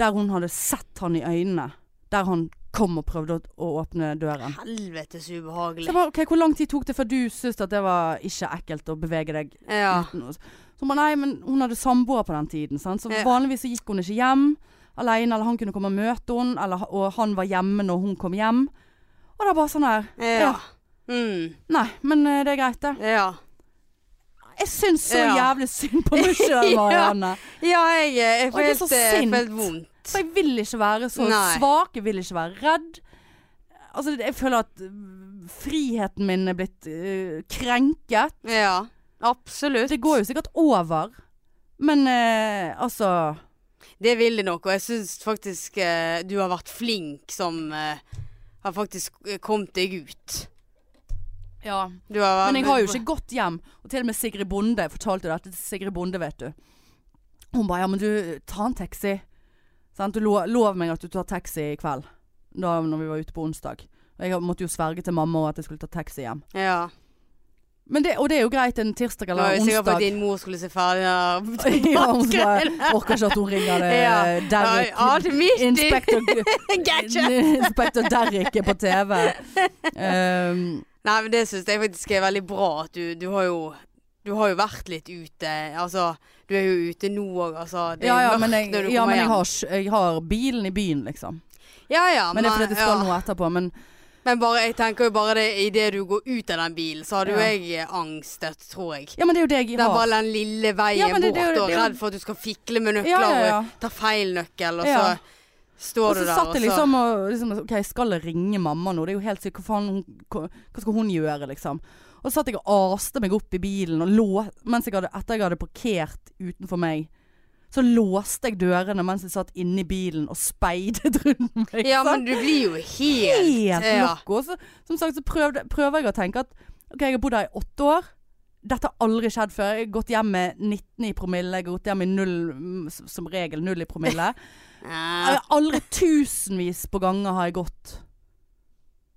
Der hun hadde sett han i øynene. Der han kom og prøvde å, å åpne døren. Helvetes Så ubehagelig. jeg bare, ok, Hvor lang tid tok det før du syntes at det var ikke ekkelt å bevege deg Ja. uten Så bare, nei, men hun hadde samboer på den tiden. Sant? Så vanligvis så gikk hun ikke hjem alene, eller han kunne komme og møte henne, eller, og han var hjemme når hun kom hjem. Og det er bare sånn her Ja. Ja. Mm. Nei, men eh, det er greit, det. Ja. Jeg syns så Ja. jævlig synd på meg sjøl. <laughs> Marianne. Ja, jeg, jeg Og jeg, jeg jeg eh, helt vondt. For jeg vil ikke være så Nei. svak. Jeg vil ikke være redd. Altså, jeg føler at øh, friheten min er blitt uh, krenket. Ja, absolutt. Det går jo sikkert over. Men uh, altså Det vil det nok, og jeg syns faktisk eh, du har vært flink som eh, har faktisk eh, kommet deg ut. Ja. Du har, Men jeg har jo ikke gått hjem. Og til og med Sigrid Bonde, fortalte dette til Sigrid Bonde, vet du. Hun bare ja, men du, ta en taxi. Sant? Du lo, lov meg at du tar taxi i kveld. Da når vi var ute på onsdag. Og jeg måtte jo sverge til mamma at jeg skulle ta taxi hjem. Ja. Men det, og det er jo greit en tirsdag eller onsdag. Jeg jeg sikker på at din mor skulle se ferdig <laughs> ja, hun orker ikke at hun ringer det Ja. Derrick. Ja, er midt <laughs> Inspektor, Derrick er på TV. Um, <laughs> Nei, men det syns jeg faktisk er veldig bra at du, du har jo Du har jo vært litt ute. Altså, du er jo ute nå òg, altså. Det er ja, ja, mørkt men, jeg, når du ja, kommer men jeg, har, jeg har bilen i byen, liksom. Ja, ja, Men det er fordi det jeg skal ja. noe etterpå. Men Men bare, jeg tenker jo bare det idet du går ut av den bilen, så har jo Ja. jeg angstet, tror jeg. ja, men det er jo det jeg har. Det er bare den lille veien Ja, det- bort, og det redd for at du skal fikle med nøkler Ja, ja, og ta feil nøkkel, og så står du der. Og så satt jeg liksom og liksom, OK, skal jeg ringe mamma nå? Det er jo helt sykt. Hva faen hva, hva skal hun gjøre, liksom? Og så satt jeg og aste meg opp i bilen og lå Mens jeg hadde, etter jeg hadde parkert utenfor meg, så låste jeg dørene mens jeg satt inne i bilen og speidet <laughs> rundt meg. Ja, sant? men du blir jo helt helt ja. så, som sagt så prøvde, prøver jeg å tenke at OK, jeg har bodd her i åtte år. Dette har aldri skjedd før. Jeg har gått hjem med 19 i promille. Jeg har gått hjem med null, mm, som regel null i promille. <laughs> Jeg har aldri tusenvis på ganger har jeg gått.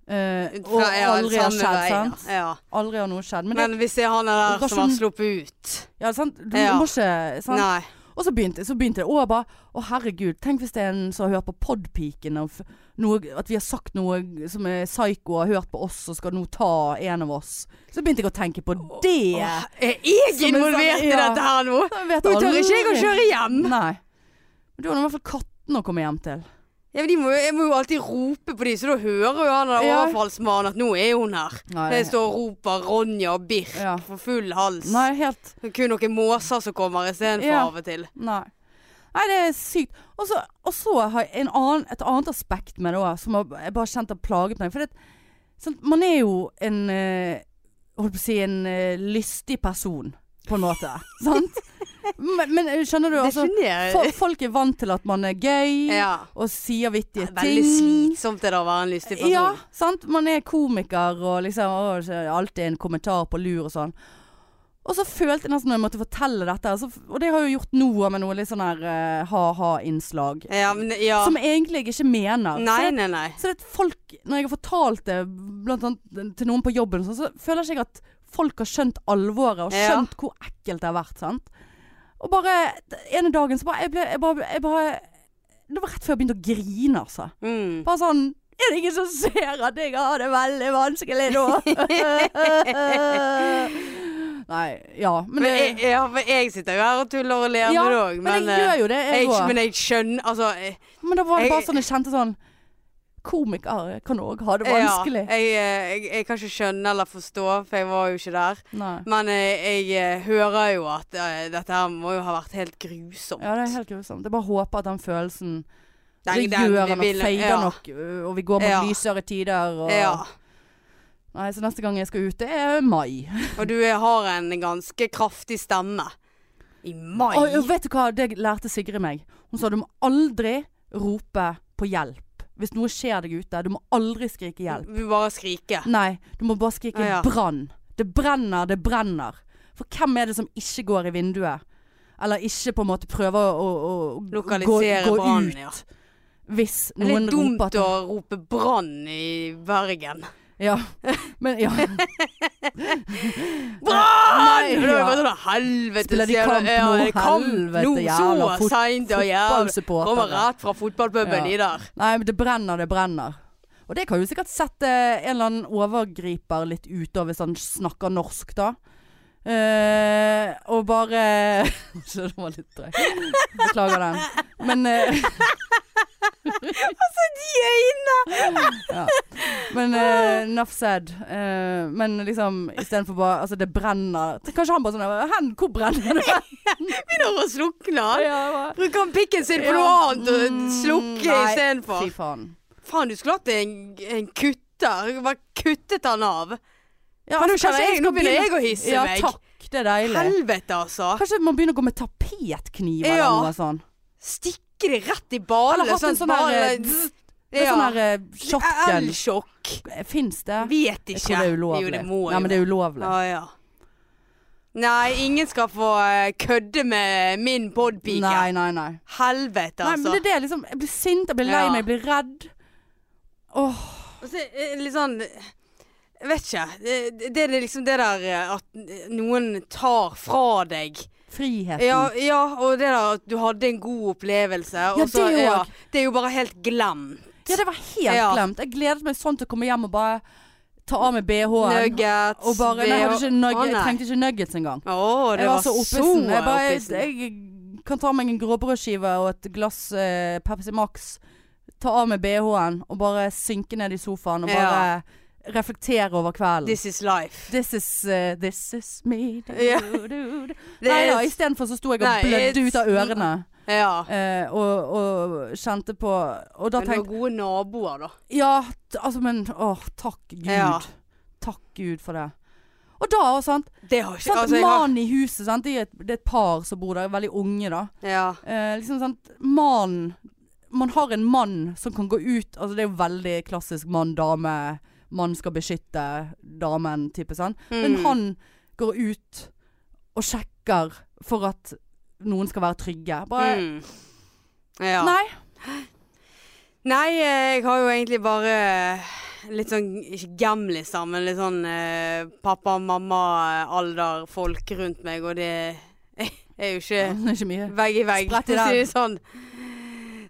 Uh, og Fra- ja, aldri har skjedd, vei, sant? Ja. Aldri har noe skjedd. Men, Men, det, hvis det er han er der som har sluppet ut ja, sant? Du Ja. må ikke sant? Nei. Og så begynte, så begynte det. Og jeg bare Å, herregud. Tenk hvis det er en som har hørt på Podpiken, og noe, at vi har sagt noe som er psyko, og har hørt på oss og skal nå ta en av oss. Så begynte jeg å tenke på det. Åh, er jeg involvert sånn- i ja. dette her nå? Nå tør ikke jeg å kjøre hjem. Nei. Men du har nå i hvert fall katten å komme hjem til. Ja, men de må, jeg må jo alltid rope på de, så da hører jo han der Ja. overfallsmannen at nå er hun her. Nei, Det står og roper Ronja og Birk Ja. for full hals. Nei, helt kun noen måser som kommer istedenfor Ja. av og til. Nei. Nei, det er sykt. Og så, og så har jeg en annen, et annet aspekt med det òg, som jeg bare kjent har plaget meg. For det, man er jo en eh, Holdt på å si en eh, lystig person, på en måte. sant? Men, men skjønner du, altså Folk er vant til at man er gøy, Ja. og sier vittige ting. Veldig slitsomt det da å være en lystig person. Ja, sant. Man er komiker og liksom å, alltid en kommentar på lur og sånn. Og så følte jeg nesten når jeg måtte fortelle dette, altså, og det har jeg jo gjort noe med noe litt sånn her uh, ha-ha-innslag. Ja, ja. Som egentlig jeg ikke mener. Nei, Så, nei, nei. så det folk, når jeg har fortalt det blant annet til noen på jobben, så, så føler ikke at folk har skjønt alvoret og Ja. skjønt hvor ekkelt det har vært. Sant? Og bare en ene dagen så bare jeg, ble, jeg, bare, jeg bare Det var rett før jeg begynte å grine, altså. Mm. Bare sånn Er det ingen som ser at jeg har det veldig vanskelig nå? <laughs> Nei, ja. Men, Men jeg, ja, men jeg sitter jo her og tuller og ler ja, med det òg, men, men, jeg gjør jo det, eh, jeg òg. men jeg skjønner Altså eh, Men da var det bare sånn jeg kjente sånn Komikere kan òg ha det ja, vanskelig. jeg, eh, jeg, jeg kan ikke skjønne eller forstå, for jeg var jo ikke der. Nei. Men jeg, jeg eh, hører jo at uh, dette her må jo ha vært helt grusomt. Ja, det er helt grusomt. Jeg bare håper at den følelsen Den- Det den gjør den vi, og ja. nok, øh, og vi går mot Ja. lysere tider. Og, Ja. Nei, så neste gang jeg skal ut, det er mai. <laughs> Og du eh, har en ganske kraftig stemme. I mai? Og, og vet du hva, det lærte Sigrid meg. Hun sa du må aldri rope på hjelp. Hvis noe skjer deg ute, du må aldri skrike hjelp. Du må bare skrike. Nei, du må bare skrike Ja, ja. brann. Det brenner, det brenner. For hvem er det som ikke går i vinduet? Eller ikke på en måte prøver å, å, å gå, gå brann, ut. ja. Hvis Det er litt dumt roper å rope brann i Bergen. Ja. Men ja. <laughs> Brann! Ja. sånn helvete Spiller de kamp ja, nå? kamp Helvete, jævla så seint og jævla Kommer rett fra fotballpuben, Ja. de der. Nei, men det brenner, det brenner. Og det kan jo sikkert sette en eller annen overgriper litt ut av hvis han snakker norsk, da. Eh, og bare <laughs> Så det var litt drøyt. Beklager den. Men eh, De øynene! Ja. Men uh, enough said. Uh, men liksom istedenfor bare Altså, det brenner. Kanskje han bare sånn Hen, hvor brenner det? <laughs> Begynner å slukne. Ja, Bruker han pikken sin på noe annet og slukker slukke nei, istedenfor? Fy faen. Faen, du skulle hatt en, en kutter. Bare kuttet han av. Ja, altså, kanskje jeg, nå begynner jeg å hisse ja, meg. takk. Det er deilig. Helvete, altså. Kanskje man begynner å gå med tapetkniv Ja. eller noe sånn. Stikke det rett i ballen. Eller hatt en sånn der, eh. Det er sånn her eh, shotgun. Elsjokk. Fins det? Vet ikke. Jeg tror det er ulovlig. Jo, det må Nei, jo. men det er ulovlig. Ah, ja. Nei, ingen skal få eh, kødde med min podpike. Nei, nei, nei. Helvete, altså. Nei, men det er det liksom Jeg blir sint, jeg blir lei meg, jeg blir redd. Åh. Og så, eh, litt sånn vet ikke. Det, det er liksom det der eh, at noen tar fra deg Friheten. Ja, ja og det der at du hadde en god opplevelse. Og Ja, så, det ja, det er jo bare helt glemt. Ja, det var helt Ja. glemt. Jeg gledet meg sånn til å komme hjem og bare ta av meg BH-en. Nuggets Og bare, nei, jeg, hadde ikke nugget, Å, jeg trengte ikke nuggets engang. Å, det Jeg var var så oppesen. Jeg, bare, jeg kan ta meg en gråbrødskive og et glass eh, Pepsi Max. Ta av meg BH-en og bare synke ned i sofaen og bare reflektere over kvelden. This is life. This is uh, This is me. Du, du, du. <laughs> Nei da, istedenfor så sto jeg og blødde ut av ørene. Ja. Eh, og, og kjente på Og da Men det var gode naboer, da. Ja, altså, men Å, takk Gud. Ja. Takk Gud for det. Og da, sant. Det har ikke sant altså, jeg har, i huset, sant. Det er, et, det er et par som bor der, veldig unge, da. ja. Eh, liksom sant Mannen Man har en mann som kan gå ut Altså, det er jo veldig klassisk mann-dame. Mann skal beskytte damen-type, sant. Men Mm. han går ut og sjekker for at noen skal være trygge. Bare mm. Ja. Nei. Nei, jeg har jo egentlig bare litt sånn Ikke gamliser, men litt sånn eh, pappa-mamma-alder-folk rundt meg, og det <laughs> er jo ikke ja, er ikke vegg i vegg, for å si det <laughs> sånn.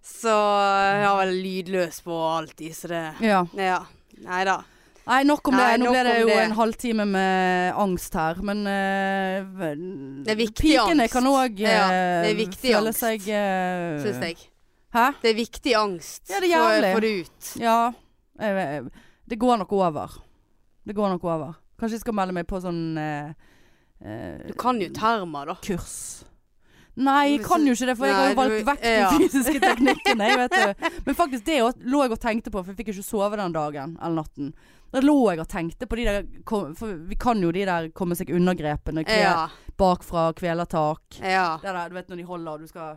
Så jeg har vel lydløs på alltid, så det Ja. Ja. Nei da. Nei, nok om Nei, det. Nå ble det jo det. en halvtime med angst her, men uh, Det er viktig Pikene angst. kan òg Ja, det er viktig føle angst, seg uh, Syns jeg. Hæ? Det er viktig angst. Ja, det er jævlig. Få det ut. Ja. Det går nok over. Det går nok over. Kanskje jeg skal melde meg på sånn uh, eh, Du kan jo termer, da. kurs. Nei, jeg kan jo ikke det, for jeg har jo valgt vekk de fysiske teknikkene. Jeg vet det. Men faktisk det lå jeg og tenkte på, for jeg fikk ikke sove den dagen eller natten. Da lå jeg og tenkte på de der For vi kan jo de der komme seg unna-grepene. Ja. Bakfra, kvelertak. Ja. Det der, du vet når de holder og du skal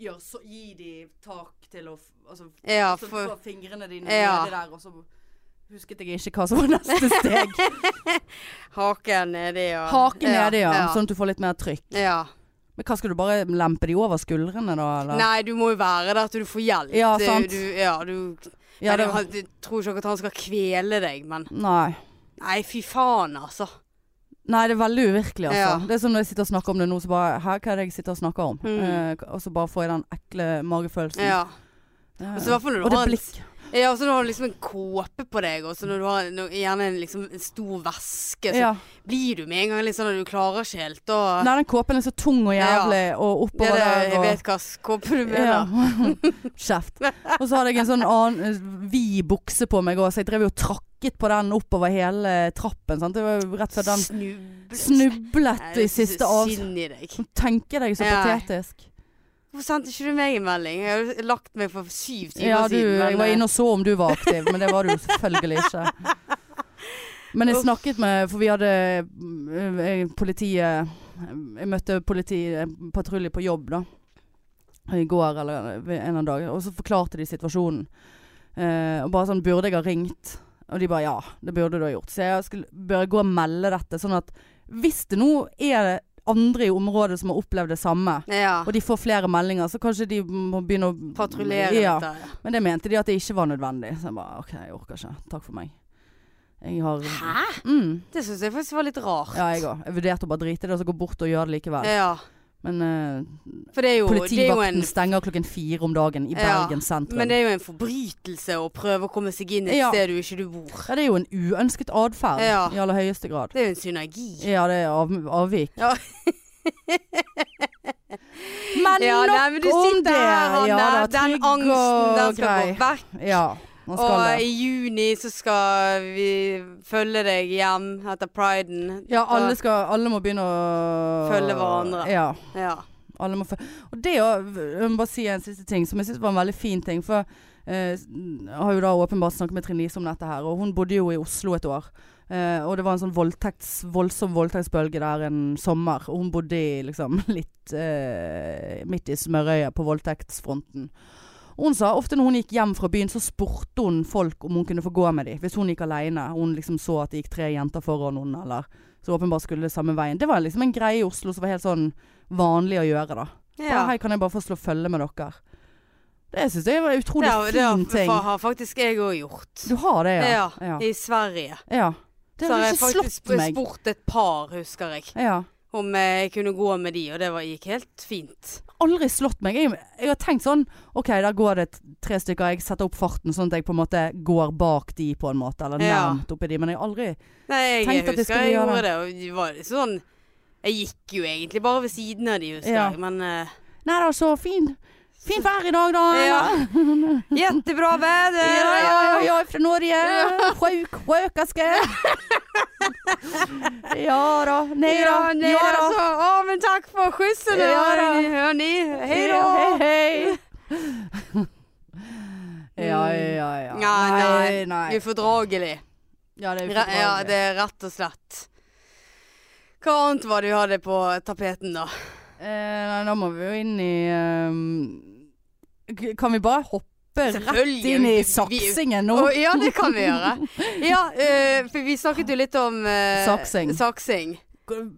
gjøre så, gi de tak til å Altså Ja, så for få fingrene dine Ja. nedi der, og så husket jeg ikke hva som var neste steg. <laughs> haken nedi og Haken nedi, ja. ja. Sånn at du får litt mer trykk. ja. Men hva skal du bare lempe de over skuldrene da, eller? Nei, du må jo være der til du får hjelp. Ja, sant. Du, ja, du Ja, det, jeg, Jeg tror ikke at han skal kvele deg, men nei. Nei, fy faen, altså. Nei, det er veldig uvirkelig, altså. Ja. Det er som når jeg sitter og snakker om det nå, så bare Hæ, hva er det jeg sitter og snakker om? Mm. Eh, og så bare får jeg den ekle magefølelsen. Ja. Ja. Og så og det blikk. Ja, og så når du har liksom en kåpe på deg, og så når du har no- gjerne en, liksom, en stor veske, så Ja. blir du med en gang litt sånn at du klarer ikke helt å Nei, den kåpen er så tung og jævlig, og ja, oppover det, der Jeg vet hva kåpe du Ja. mener. <laughs> Kjeft. Og så hadde jeg en sånn annen eh, vid bukse på meg òg, så jeg drev jo og trakket på den oppover hele trappen. Sant? Det var rett før den snublet, snublet i siste avsnitt. Tenke deg. Så Ja. patetisk. Hvorfor sendte ikke du meg en melding? Jeg har lagt meg for syv timer Ja, du, siden. men, jeg var eh, inne og så om du var aktiv, men det var du selvfølgelig ikke. <laughs> Men jeg snakket med For vi hadde eh, politiet Jeg møtte politipatrulje på jobb, da. I går eller en eller annen dag. Og så forklarte de situasjonen. Eh, og bare sånn Burde jeg ha ringt? Og de bare ja, det burde du ha gjort. Så jeg skulle, bør jeg gå og melde dette, sånn at hvis det nå er andre i området som har opplevd det samme, Ja. og de får flere meldinger, så kanskje de må begynne å Patruljere ja. dette. Ja. Men det mente de at det ikke var nødvendig. Så jeg bare OK, jeg orker ikke. Takk for meg. Har Hæ? mm, Det syns jeg faktisk var litt rart. Ja, jeg òg. Jeg vurderte å bare drite i det og så gå bort og gjøre det likevel. Ja. Men uh, jo, politivakten en stenger klokken fire om dagen i Ja, Bergen sentrum. Men det er jo en forbrytelse å prøve å komme seg inn et Ja. sted du ikke du bor. ja, det er jo en uønsket atferd Ja. i aller høyeste grad. Det er jo en synergi. Ja, det er av, avvik. Ja. Men nok nei, men om det. her, Hanne. Den angsten, den skal grei. gå vekk. Ja, Og i juni så skal vi følge deg hjem etter priden. Ja, alle, skal, alle må begynne å Følge hverandre. Ja. Ja. Alle må følge. Og det å Jeg må bare si en siste ting som jeg syns var en veldig fin ting. For eh, jeg har jo da åpenbart snakket med Trine Lise om dette her, og hun bodde jo i Oslo et år. Uh, og det var en sånn voldtekts, voldsom voldtektsbølge der en sommer. Og hun bodde i liksom <laughs> litt uh, midt i smørøyet på voldtektsfronten. Hun sa ofte når hun gikk hjem fra byen, så spurte hun folk om hun kunne få gå med dem. Hvis hun gikk alene. Hun liksom så at det gikk tre jenter foran henne, eller så åpenbart skulle det samme veien. Det var liksom en greie i Oslo som var helt sånn vanlig å gjøre, da. ja. Bare, Hei, kan jeg bare få slå følge med dere? Det syns jeg var en utrolig ja, har, det har, fin ting. Det har faktisk jeg òg gjort. Du har det, ja? Ja. I Sverige. ja. Det så har har jeg ikke faktisk slått meg. spurt et par, husker jeg, Ja. Om jeg kunne gå med de, og det var, gikk helt fint. Aldri slått meg. Jeg, jeg har tenkt sånn OK, der går det tre stykker. Jeg setter opp farten sånn at jeg på en måte går bak de på en måte. Eller Ja. nærmt oppi de. Men jeg har aldri Nei, jeg Tenkte at jeg skulle jeg gjøre det, og det var sånn Jeg gikk jo egentlig bare ved siden av de, husker Ja. jeg, men uh, Nei da, så fin. Fin vær i dag, da. Ja. <laughs> Jättebra väder! Ja, ja, ja, jag är från Norge. Sjuk, sjukaske. <laughs> ja då, nej då. Ja, nej, ja alltså, ja, men tack för skjutsen Ja, hörni. Hej Ja, då! Hej, hej. <laughs> ja, ja, ja. Ja, nei, nei. Ufordragelig. Ja, det er ufordragelig. Ja, det er rett og slett. Hva annet var det du hadde på tapeten, da? Eh, nei, da må vi jo inn i k- Kan vi bare hoppe rett inn i saksingen nå? Oh, ja, det kan vi gjøre. <laughs> Ja, uh, for vi snakket jo litt om uh, Saksing. saksing.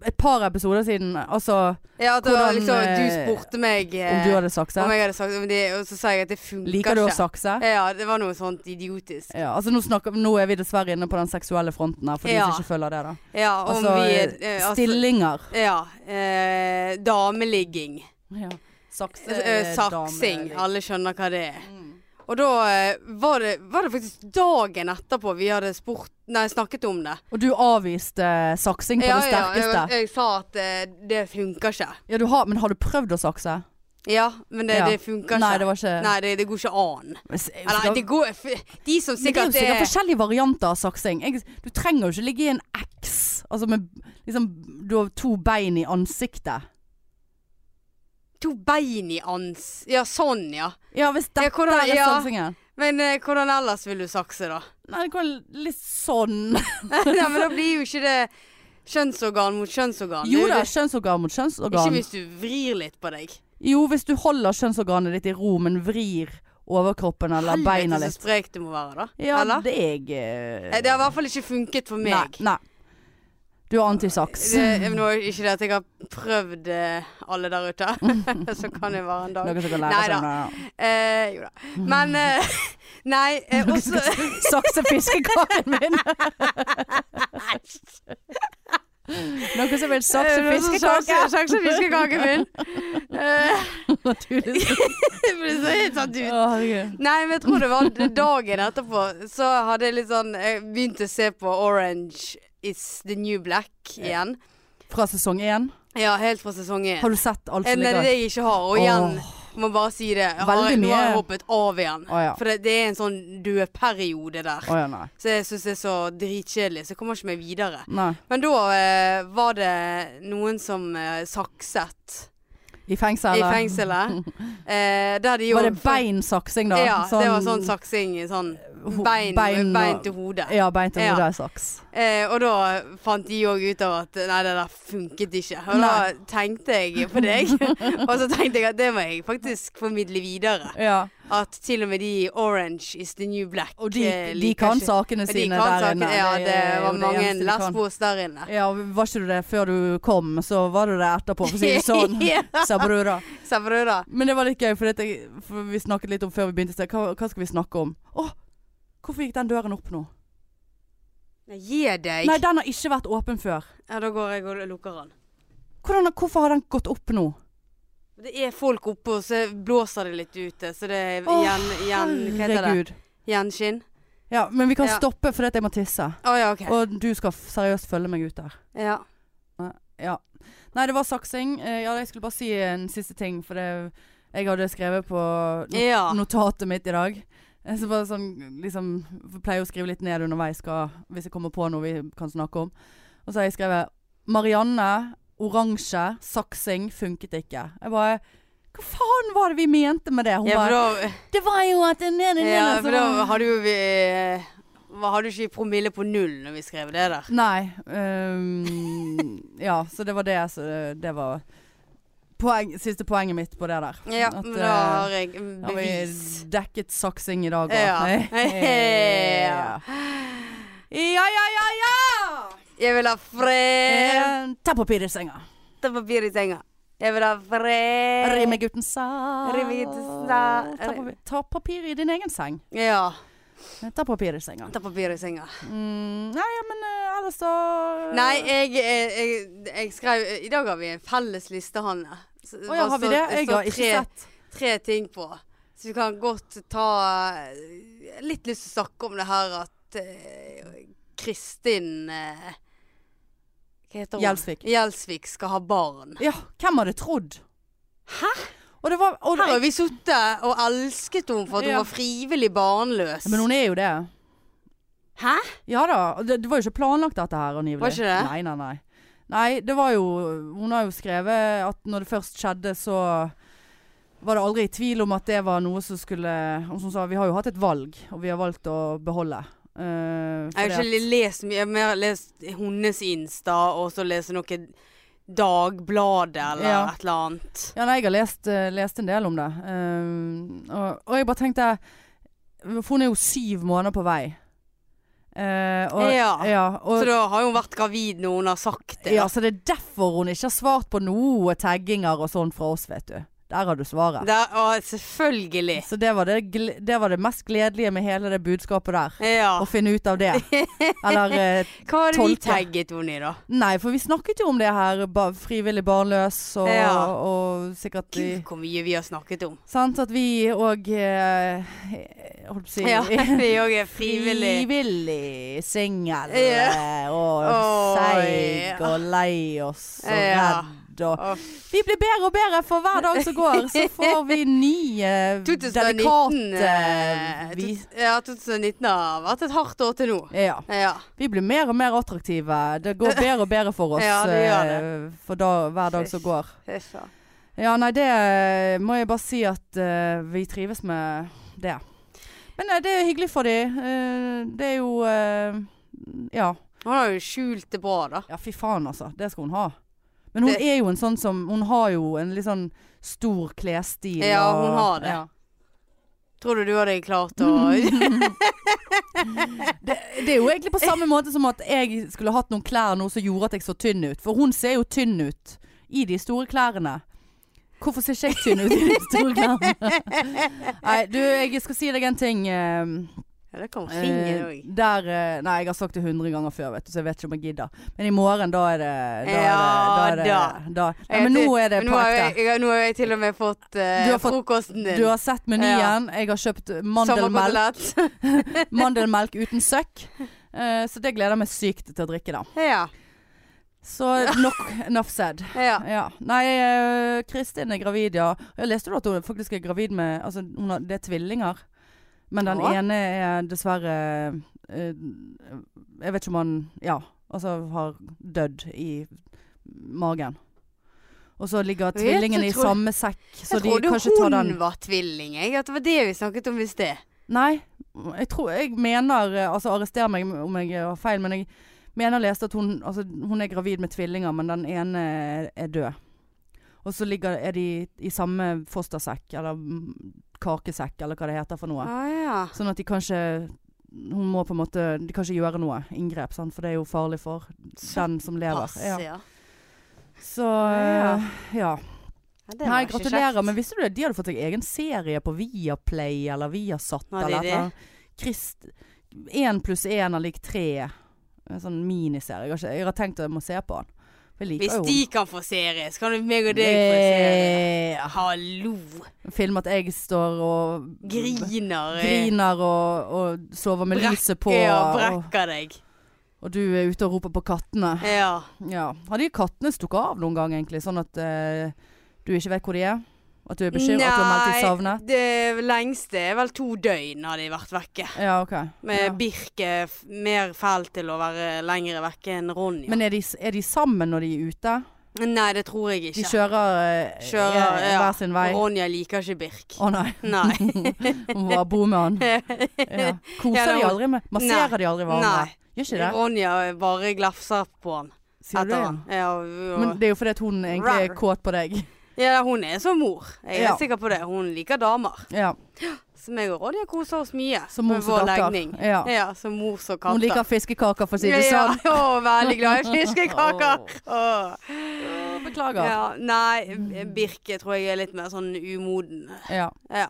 Et par episoder siden, altså Ja, det var Hvordan, liksom, du eh, spurte meg eh, om du hadde saksa. om jeg hadde om det, og så sa jeg at det funker Liker du å sakse? Ja, det var noe sånt idiotisk. Ja, altså nå, snakker, nå er vi dessverre inne på den seksuelle fronten her, for de som ikke følger det. da Ja, om Altså, vi eh, altså- stillinger. Ja. Eh, dameligging. Ja. Sakse, Eh, saksing. dame- Alle skjønner hva det er. Mm. Og da eh, var, det, var det faktisk dagen etterpå vi hadde spurt Nei, snakket om det. Og du avviste saksing på det sterkeste. jeg, jeg sa at eh, det funker ikke. Ja, du har, men har du prøvd å sakse? Ja, men det, Ja. det funker ikke. Nei, det var ikke Nei, det, det går ikke an. Eller det går De som sikkert det er jo sikkert er forskjellige varianter av saksing. Jeg, du trenger jo ikke ligge i en X. Altså med liksom Du har to bein i ansiktet. To bein i ans... Ja, sånn, ja. Ja, hvis dette Ja, hvordan- er ja. sansingen. Men eh, hvordan ellers vil du sakse, da? Nei, det går litt sånn. <laughs> <laughs> Nei, men da blir jo ikke det kjønnsorgan mot kjønnsorgan. Jo Det da, kjønnsorgan mot kjønnsorgan Ikke hvis du vrir litt på deg. Jo, hvis du holder kjønnsorganet ditt i ro, men vrir overkroppen eller beina litt. Helvete så sprek du må være, da. Ja, Eller? det er jeg eh, Eh, Det har i hvert fall ikke funket for meg. Nei. nei. Du er antisaks. Nå er ikke det at jeg har prøvd eh, alle der ute. <laughs> Så kan det være en dag. Noen som kan lære Nei da. Eh, jo da. Men <laughs> eh, <laughs> Nei, eh, også sakse fiskekaren min. Noen som vil sakse Eh, fiskekake. sakse- fiskekaken min. Naturlig Naturligvis. Det ble så helt satt ut. Nei, men jeg tror det var dagen etterpå. Så hadde jeg litt sånn Jeg begynte å se på Orange is the new black igjen. Fra sesong én. Ja, helt fra sesong én. Har du sett alt som Nei, det er det jeg ikke har. Og igjen, oh. må bare si det. Jeg Veldig har, nå har jeg mye. hoppet av igjen. Oh, ja. For det, det er en sånn dødperiode der. Oh, ja. Så jeg syns det er så dritkjedelig, så jeg kommer ikke meg videre. nei. Men da eh, var det noen som eh, sakset I fengselet. i <laughs> fengselet. Eh, der de jo Var det beinsaksing, da? Ja, det var sånn saksing. Sånn bein, bein bein, til hodet. Ja, bein til Ja. hodet er saks. Eh, og da fant de òg ut av at nei, det der funket ikke. Og da tenkte jeg på deg. <laughs> og så tenkte jeg at det må jeg faktisk formidle videre. Ja. At til og med de Orange is the new black Og de, eh, de kan ikke- sakene sine de kan der sakene. inne. Ja, det var mange lesbos der inne. Ja, var ikke du det før du kom, så var du det etterpå, for å si det sånn. <laughs> Ja. Sa brura. Men det var litt gøy, for, dette, for vi snakket litt om før vi begynte. Hva, hva skal vi snakke om? Å, hvorfor gikk den døren opp nå? Gi deg. Nei, den har ikke vært åpen før. Ja, da går jeg og lukker den. Hvordan, hvorfor har den gått opp nå? Det er folk oppe, og så blåser det litt ute. Så det er Å, gjen, gjen, hva heter det? Gjenskinn. Ja, men vi kan Ja. stoppe fordi at jeg må tisse. Å ja, OK. Og du skal f- seriøst følge meg ut der. Ja. Ja. Nei, det var saksing. Eh, ja, jeg skulle bare si en siste ting, for det, jeg hadde skrevet på not Ja. notatet mitt i dag. Eh, <laughs> Så bare sånn, liksom Pleier å skrive litt ned underveis hva, hvis jeg kommer på noe vi kan snakke om. Og så har jeg skrevet Marianne, oransje, saksing, funket ikke. Jeg bare Hva faen var det vi mente med det? Hun Ja, bare da, Det var jo at det nede, nede, ja, så for da hadde jo vi hva, Hadde du ikke promille på null når vi skrev det der? Nei. Um, ja, så det var det. Så det, det var poeng, siste poenget mitt på det der. Ja, At, men da eh, har jeg bevis. har vi dekket saksing i dag òg. Ja. <laughs> ja. ja, ja, ja, ja! Jeg vil ha fred. Eh, Ta papir i senga. Ta papir i senga. Jeg vil ha fred. Rimegutten sa Rimegutten sa- ta papir, ta papir i din egen seng. Ja. Ta papir i senga. Ta papir i senga. Mm, nei, men eh, ellers så Nei, jeg, jeg, jeg, jeg skrev I dag har vi en felles liste, Hanne. Så- ja, har vi det? Jeg har ikke sett. tre ting på. Så vi kan godt ta eh, Litt lyst til å snakke om det her at uh, Kristin uh, Hva heter hun? Gjelsvik. Gjelsvik skal ha barn. Ja, hvem hadde trodd? Hæ? Var Her har vi sittet og elsket henne for at hun var frivillig barnløs. Men hun er jo det. Hæ? Ja da. Det, det var jo ikke planlagt dette her angivelig. Var ikke det? Nei, nei, nei. Nei, det var jo Hun har jo skrevet at når det først skjedde, så var det aldri i tvil om at det var noe som skulle som hun sa, vi har jo hatt et valg, og vi har valgt å beholde. Uh, Jeg har ikke lest mye. Jeg har mer lest hennes Insta, og så lese noe Dagbladet eller Ja. et eller annet. Ja, nei, jeg har lest, eh, lest en del om det. Uh, og, og jeg bare tenkte For hun er jo syv måneder på vei. Eh, og, Ja. og, Så da har hun vært gravid når hun har sagt det. Ja, så det er derfor hun ikke har svart på noe tagginger og sånn fra oss, vet du. Der har du svaret. Det, å, selvfølgelig. Så det var det, det var det mest gledelige med hele det budskapet der. Ja. Å finne ut av det. Eller eh, <laughs> Hva det vi tagget henne i, da? Nei, for vi snakket jo om det her. Ba, frivillig barnløs og, Ja. og sikkert Gud, hvor mye vi har snakket om. Sant at vi òg eh, Holdt på å si Ja, <laughs> vi òg er frivillig. Frivillig singel eh, og Oi. seig og lei oss og Ja. Redd og Vi blir bedre og bedre for hver dag som går. Så får vi nye <laughs> 2019 delikate eh, vi, Ja, 2019 har vært et hardt år til nå. ja. Ja. Vi blir mer og mer attraktive. Det går bedre og bedre for <laughs> oss Ja, det eh, for da, hver dag som går. Ja, nei, det må jeg bare si at uh, vi trives med det. Men eh, det er hyggelig for de. Uh, det er jo uh, Ja. Hun har jo skjult det bra, da. Ja, fy faen, altså. Det skal hun ha. Men hun Det- er jo en sånn som Hun har jo en litt sånn stor klesstil. Ja, og- hun har det. Ja. Tror du du hadde klart å <laughs> Det, det er jo egentlig på samme måte som at jeg skulle hatt noen klær nå som gjorde at jeg så tynn ut. For hun ser jo tynn ut i de store klærne. Hvorfor ser ikke jeg tynn ut i de store klærne? <laughs> Nei, du, jeg skal si deg en ting. Ja, det kan ringe eh, òg. eh, Nei, jeg har sagt det hundre ganger før, vet du, så jeg vet ikke om jeg gidder. Men i morgen, da er det Da Ja, er det, da, er det, da. Nei, men nå er det på ekte. nå har jeg til og med fått, eh, fått- frokosten din. Du har sett menyen. Jeg har kjøpt mandelmelk, <laughs> mandelmelk uten søkk. Eh, så det gleder jeg meg sykt til å drikke, da. ja. Så nok enough said. <laughs> ja. Ja. Nei, eh, Kristin er gravid, ja. Jeg leste du at hun faktisk er gravid med Altså, har, det er tvillinger. Men den Ja. ene er dessverre eh, Jeg vet ikke om han Ja, altså har dødd i magen. Og så ligger tvillingene i samme sekk, så Jeg de trodde hun den var tvilling. Jeg, at det var det vi snakket om i sted. Nei, jeg tror Jeg mener eh, Altså, arrester meg om jeg har feil, men jeg mener jeg leste at hun Altså, hun er gravid med tvillinger, men den ene er, er død. Og så ligger, er de i samme fostersekk, eller mm, kakesekk, eller hva det heter for noe. Ah, ja. Sånn at de kanskje Hun må på en måte De kan ikke gjøre noe inngrep, sant? for det er jo farlig for den som lever. Pass, Ja. Så Ja. eh, ja. Nei, gratulerer. Men visste du det? De hadde fått seg egen serie på Viaplay eller Viasat. Hva eller noe. Én pluss én er lik tre. En sånn miniserie. Jeg har, ikke, jeg har tenkt å jeg må se på den. Hvis de de kan få serie, så kan du meg og deg få serie. Hallo. Film at jeg står og Griner. eh, griner og, og sover med brekker lyset på. Og, brekker deg. Og du er ute og roper på kattene. Ja. Ja. Har de kattene stukket av noen gang, egentlig? Sånn at uh, du ikke vet hvor de er? At du er bekymret? Har meldt de savnet? det lengste er vel to døgn har de vært vekke. Ja, OK. Med ja. Birk er f- mer fæl til å være lengre vekke enn Ronja. Men er de, er de sammen når de er ute? Nei, det tror jeg De ikke. kjører, eh, eh, ja. hver sin vei? Å Ronja liker ikke Birk. nei. Nei. <laughs> Hun bare bo med han. <laughs> Ja. Koser Ja, de var- aldri med Masserer de aldri hverandre? Nei. Gjør ikke det? Ronja bare glefser på han Sier du etter det? han. Ja, og, Men det er jo fordi at hun egentlig er Rar. kåt på deg. Ja, hun er som mor. Jeg er Ja. sikker på det. Hun liker damer. Ja. Så meg og Ronja koser oss mye Som med vår legning. Ja. Ja, som mor som katter. Hun liker fiskekaker, for å si det sånn. Ja, å, veldig glad i <laughs> fiskekaker. oh. Beklager. Ja, nei, Birke tror jeg er litt mer sånn umoden. Ja. Ja.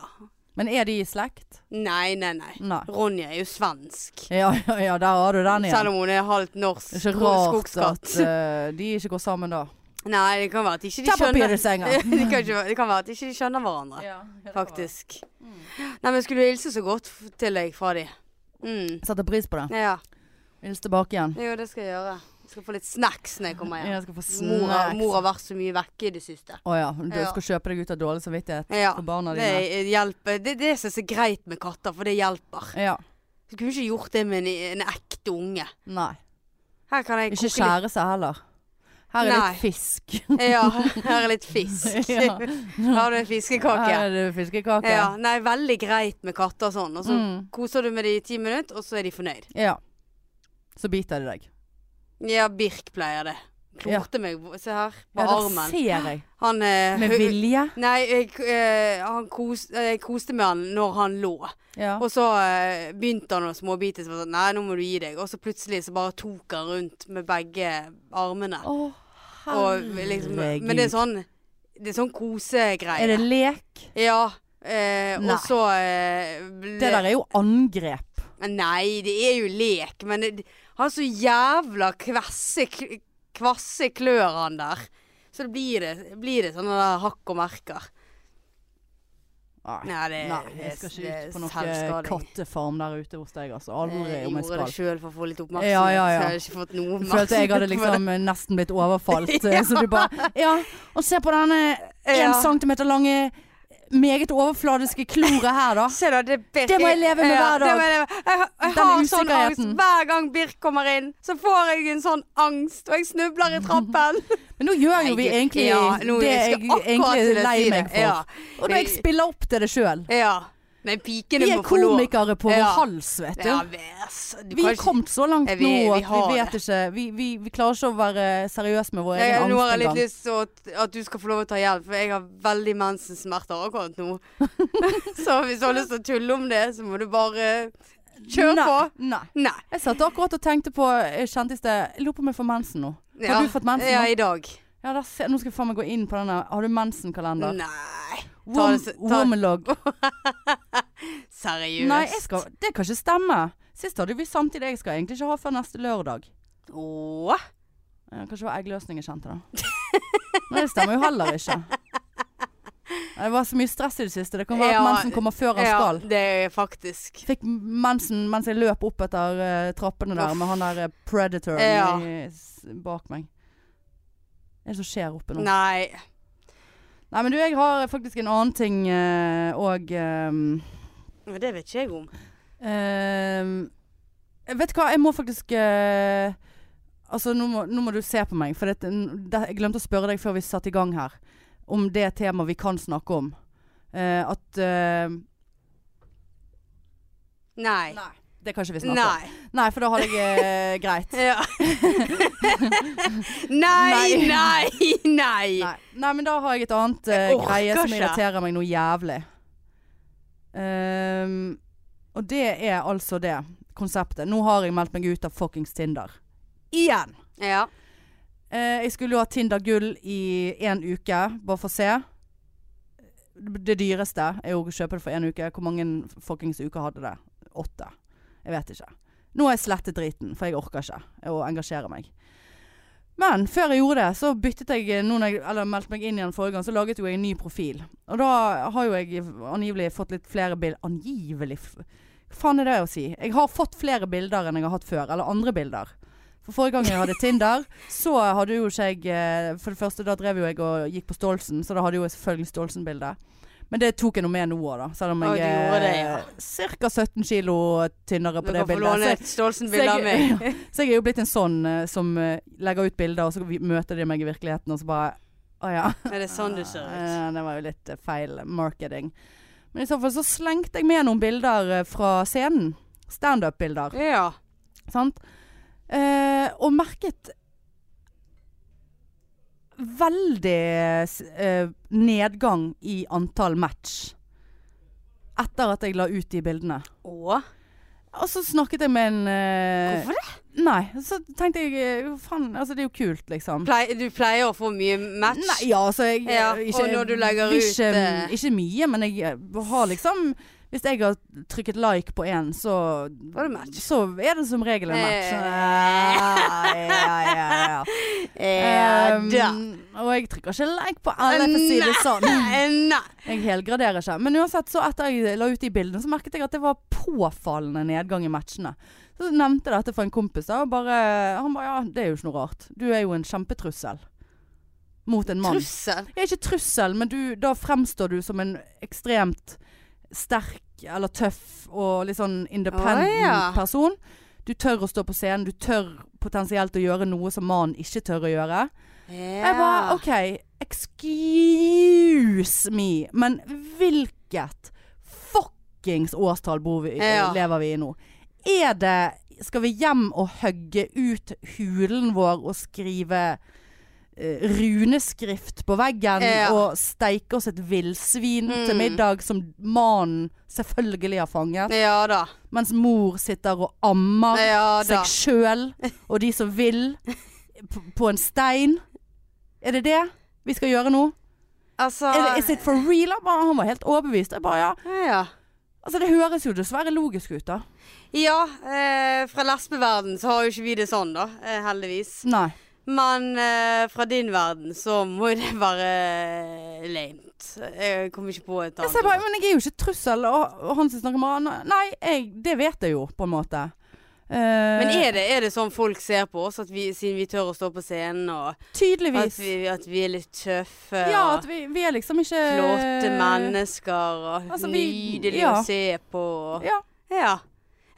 Men er de i slekt? Nei, nei, nei. Nei. Ronja er jo svensk. Ja, ja, ja, der har du den igjen. Selv om hun er halvt norsk Det er ikke rart skogskatt. at uh, de ikke går sammen da. Nei, det kan være at ikke de Ta papir skjønner i senga. <laughs> det, kan ikke, det kan være at ikke de skjønner hverandre, Ja, faktisk. Mm. Nei, men skulle skulle hilse så godt til deg fra de. Mm. Setter pris på det. Ja, Hils tilbake igjen. jo, det skal jeg gjøre. Jeg skal få litt snacks når jeg kommer hjem. Jeg skal få Mor, har- snacks. mor har vært så mye vekke i det siste. Å ja. Du Ja. skal kjøpe deg ut av dårlig samvittighet Ja, for barna det hjelper. Det det som er så greit med katter, for det hjelper. Ja. Du kunne ikke gjort det med en, en ekte unge. Nei. Her kan jeg Ikke kjære seg heller. Her er Nei. litt fisk. <laughs> Ja, her er litt fisk. <laughs> Ja. Her har du en fiskekake. Her er det fiskekake. Ja, nei, veldig greit med katter og sånn. Og så Mm. koser du med dem i ti minutter, og så er de fornøyd. ja. Så biter de deg. Ja, Birk pleier det. Klorte meg, se her, på Ja, armen. ser jeg. Han eh, Med vilje. Nei, jeg, eh, han kos, jeg koste med han når han lå. Ja. Og så eh, begynte han å småbite. Så sånn, nei, nå må du gi deg. Og så plutselig så bare tok han rundt med begge armene. Å, Og liksom, men det er sånn Det er sånn kosegreie. Er det lek? Ja. Eh, og så eh, Det der er jo angrep. Nei, det er jo lek, men det, han har så jævla kvasse, kvasse klør han der. Så det blir det, blir det sånne hakk og merker. Nei, det, Nei, jeg skal ikke ut på noen selvskading. kattefarm der ute hos deg, altså. Aldri Jeg om jeg gjorde det skal. sjøl for å få litt oppmerksomhet. Ja, ja, ja. Så jeg har ikke fått noe oppmerksomhet. følte jeg hadde liksom eh, nesten blitt overfalt. <laughs> eh, Så du bare Ja, og se på denne én centimeter lange, meget overfladiske kloret her, da. Se da, det, Birk. Det må jeg leve med hver dag. jeg, jeg, jeg har sånn angst. Hver gang Birk kommer inn, så får jeg en sånn angst, og jeg snubler i <laughs> trappen. Men nå gjør jo vi egentlig ja, nå det jeg egentlig er lei meg for. Ja. Og når jeg spiller opp til det sjøl. Ja. Nei, pikene Vi er må få lov. komikere på vår Ja. hals, vet du. Ja, ves. Du Vi er kommet så langt vi- nå at vi, vi vet ikke vi, vi, vi klarer ikke å være seriøse med vår egen angst. nå har jeg litt lyst til at, at du skal få lov å ta hjelp, for jeg har veldig mensensmerter akkurat nå. <laughs> så hvis du har lyst til å tulle om det, så må du bare kjøre Nei, på. Nei. Nei. Jeg satt akkurat og tenkte på Jeg kjente i sted Jeg lurer på om jeg får mensen nå. Har Ja. du fått mensen Nå? Ja, i dag. Ja, der, nå skal jeg faen meg gå inn på denne Har du mensenkalender? Nei. Wom, Womalog. <laughs> Seriøst. Nei, skal, det kan ikke stemme. Sist hadde vi samtidig. Jeg skal egentlig ikke ha før neste lørdag. Åh. Ja, kanskje det var eggløsning jeg kjente, da. Men det stemmer jo heller ikke. Det var så mye stress i det siste. Det kan være Ja, at mensen kommer før han Ja, skal. det er faktisk. Fikk mensen mens jeg løp opp etter uh, trappene der Uff. med han der eh, predatoren Ja. i, bak meg. Hva er det som skjer oppe nå? Nei. Nei, men du, jeg har faktisk en annen ting òg Men det vet ikke jeg om. Vet du hva, jeg må faktisk uh, Altså, nå må, nå må du se på meg. For det, det, jeg glemte å spørre deg før vi satte i gang her. Om det temaet vi kan snakke om. Uh, at eh, Nei. Nei. Det kan ikke vi snakke om. Nei. Nei, for da har jeg eh, greit. <laughs> Ja. <laughs> nei, Nei. nei, nei. Nei. Nei, men da har jeg et annet eh, Jeg orker greie som ikke. irriterer meg noe jævlig. Ehm, og det er altså det konseptet. Nå har jeg meldt meg ut av fuckings Tinder. Igjen! Ja. Eh, jeg skulle jo ha Tinder gull i én uke, bare for å se. Det dyreste er jo å kjøpe det for én uke. Hvor mange fuckings uker hadde det? Åtte. Jeg vet ikke. Nå har jeg slettet driten, for jeg orker ikke å engasjere meg. Men før jeg gjorde det, så byttet jeg noen jeg, Eller meldte meg inn igjen forrige gang, så laget jo jeg en ny profil. Og da har jo jeg angivelig fått litt flere bilder Angivelig? Hva faen er det å si? Jeg har fått flere bilder enn jeg har hatt før. Eller andre bilder. For forrige gang jeg hadde <laughs> Tinder, så hadde jo ikke jeg eh, For det første, da drev jo jeg og gikk på Stolsen, så da hadde jo jeg selvfølgelig Stolsen-bilde. Men det tok jeg noe med nå òg, da. Selv om jeg du gjorde det, er ja. ca. 17 kilo tynnere Du på det kan få bildet. låne Så et Stolsen-bilde av meg. <laughs> så jeg er jo blitt en sånn eh, som eh, legger ut bilder, og så møter de meg i virkeligheten, og så bare Å ja. Er det sånn du ser <laughs> ut? Ja, Det var jo litt eh, feil marketing. Men i så fall så slengte jeg med noen bilder eh, fra scenen. Standup-bilder. Ja. Sant? Eh, og merket veldig eh, nedgang i antall match. Etter at jeg la ut de bildene. Å? Og så snakket jeg med en eh, Hvorfor det? Nei, så tenkte jeg eh, Faen, altså det er jo kult, liksom. Plei- du pleier å få mye match? Nei, ja, altså jeg, Ja, ikke, og når du legger ikke, ut, eh, ikke mye, men jeg eh, har liksom Hvis jeg har trykket like på én, så Var det match? Så er det som regel en match. Eh. Ja, ja, ja, ja. Ja <laughs> Um, da. og jeg trykker ikke like på alle, for å si det sånn. Jeg helgraderer ikke. Men uansett, så etter jeg la ut de bildene, så merket jeg at det var påfallende nedgang i matchene. Så nevnte jeg dette for en kompis, da, og bare, han bare ja, det er jo ikke noe rart. Du er jo en kjempetrussel. Mot en mann. Trussel. Er ikke trussel, men du, da fremstår du som en ekstremt sterk eller tøff og litt sånn independent oh, ja. person. Du tør å stå på scenen, du tør potensielt å gjøre noe som mannen ikke tør å gjøre. Jeg bare OK, excuse me, men hvilket fuckings årstall bor vi, Ja. lever vi i nå? Er det Skal vi hjem og hogge ut hulen vår og skrive eh, runeskrift på veggen Ja. og steike oss et villsvin Mm. til middag som mannen selvfølgelig har fanget? Ja. Mens mor sitter og ammer Ja seg sjøl og de som vil, på en stein. Er det det vi skal gjøre nå? Altså Er det, is it for real? Han var helt overbevist. Jeg bare, ja. Ja. Altså, det høres jo dessverre logisk ut, da. Ja, eh, fra lesbeverden så har jo ikke vi det sånn, da. Eh, heldigvis. Nei. Men eh, fra din verden så må det være lamet. Jeg kommer ikke på et Jeg annet. sier bare, men jeg er jo ikke trussel. Og, og han som snakker med han Nei, jeg, det vet jeg jo, på en måte. Uh, Men er det, er det sånn folk ser på oss, at vi, siden vi tør å stå på scenen, og at Tydeligvis. vi, at vi er litt tøffe ja, og at vi, vi er liksom ikke flotte mennesker og altså, nydelige ja. å se på? Ja. Ja.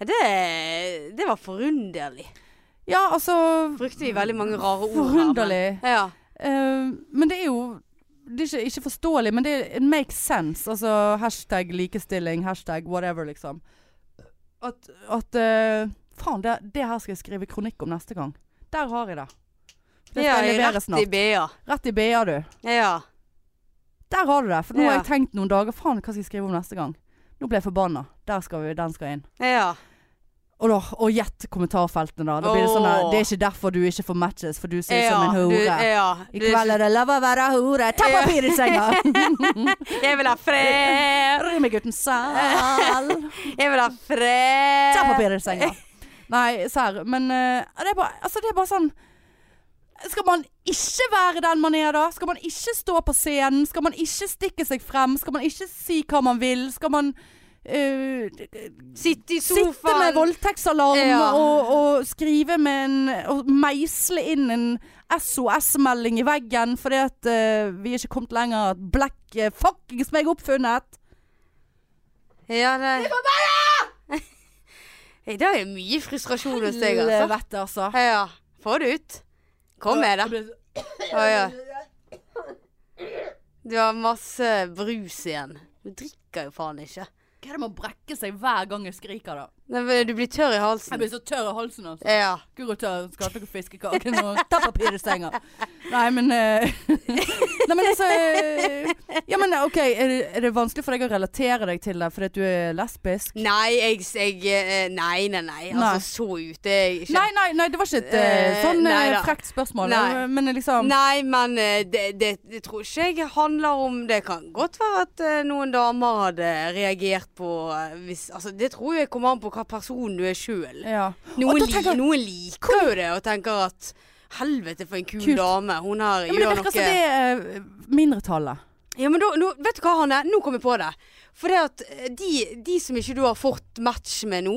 Ja, Det, det var forunderlig. Ja, altså Brukte vi veldig mange rare ord her. men- Ja. Uh, men det er jo det er ikke, ikke forståelig, men det it makes sense. Altså hashtag likestilling, hashtag whatever, liksom. At, at uh, Faen, det, det her skal jeg skrive kronikk om neste gang. Der har jeg det. Det skal ja, jeg levere rett i snart. BA. Rett i BA, du. Ja. Der har du det. For nå har jeg tenkt noen dager Faen, hva skal jeg skrive om neste gang? Nå ble jeg forbanna. Der skal vi, den skal inn. Ja. Og da, og gjett kommentarfeltene, da. Da blir det sånn der, Det er ikke derfor du ikke får matches, for du ser ut ja. som en hore. Du, ja. I kveld er det lov å være hore. Ta papir i senga! <laughs> Jeg vil ha fred! Rymmegutten sal. <laughs> Jeg vil ha fred! Ta papir i senga. Nei, serr. Men uh, det, er bare, altså, det er bare sånn Skal man ikke være den man er da? Skal man ikke stå på scenen? Skal man ikke stikke seg frem? Skal man ikke si hva man vil? Skal man eh, Sitte i sofaen. sitte med voldtektsalarm Ja. og, og skrive med en Og meisle inn en SOS-melding i veggen fordi at uh, vi er ikke kommet lenger. At Black uh, fuckings meg oppfunnet. Ja, det <laughs> Det er jo mye frustrasjon hos deg, altså. Helvete, altså. Ja. Få det ut. Kom med det. Oh, ja. Du har masse brus igjen. Du drikker jo faen ikke. Hva er det med å brekke seg hver gang jeg skriker, da? Nei, Du blir tørr i halsen. Jeg blir så tørr i halsen, altså. Ja. Guro tørr, skal ikke fiskekaken og <laughs> ta papir i senga. Nei, men uh, <laughs> Nei, men altså uh, Ja, men OK, er det, er det vanskelig for deg å relatere deg til det fordi at du er lesbisk? Nei, jeg, jeg eh, Nei, nei, nei. Altså, Nei. så ute er jeg ikke. Nei, nei, nei, det var ikke et eh, Eh, sånn nei eh, frekt spørsmål. Nei. Men liksom Nei, men eh, det, det, det tror ikke jeg handler om Det kan godt være at eh, noen damer hadde reagert på eh, hvis, altså, Det tror jeg kommer an på hva person du er sjøl. Ja. Noen, li, noen liker jo det og tenker at Helvete, for en kul Kult. dame. Hun har, ja men det gjør virker noe som det er eh, mindretallet. Ja, men da, nå, vet du hva, Hanne? Nå kom jeg på det. For det at eh, de, de som ikke du har fått match med nå,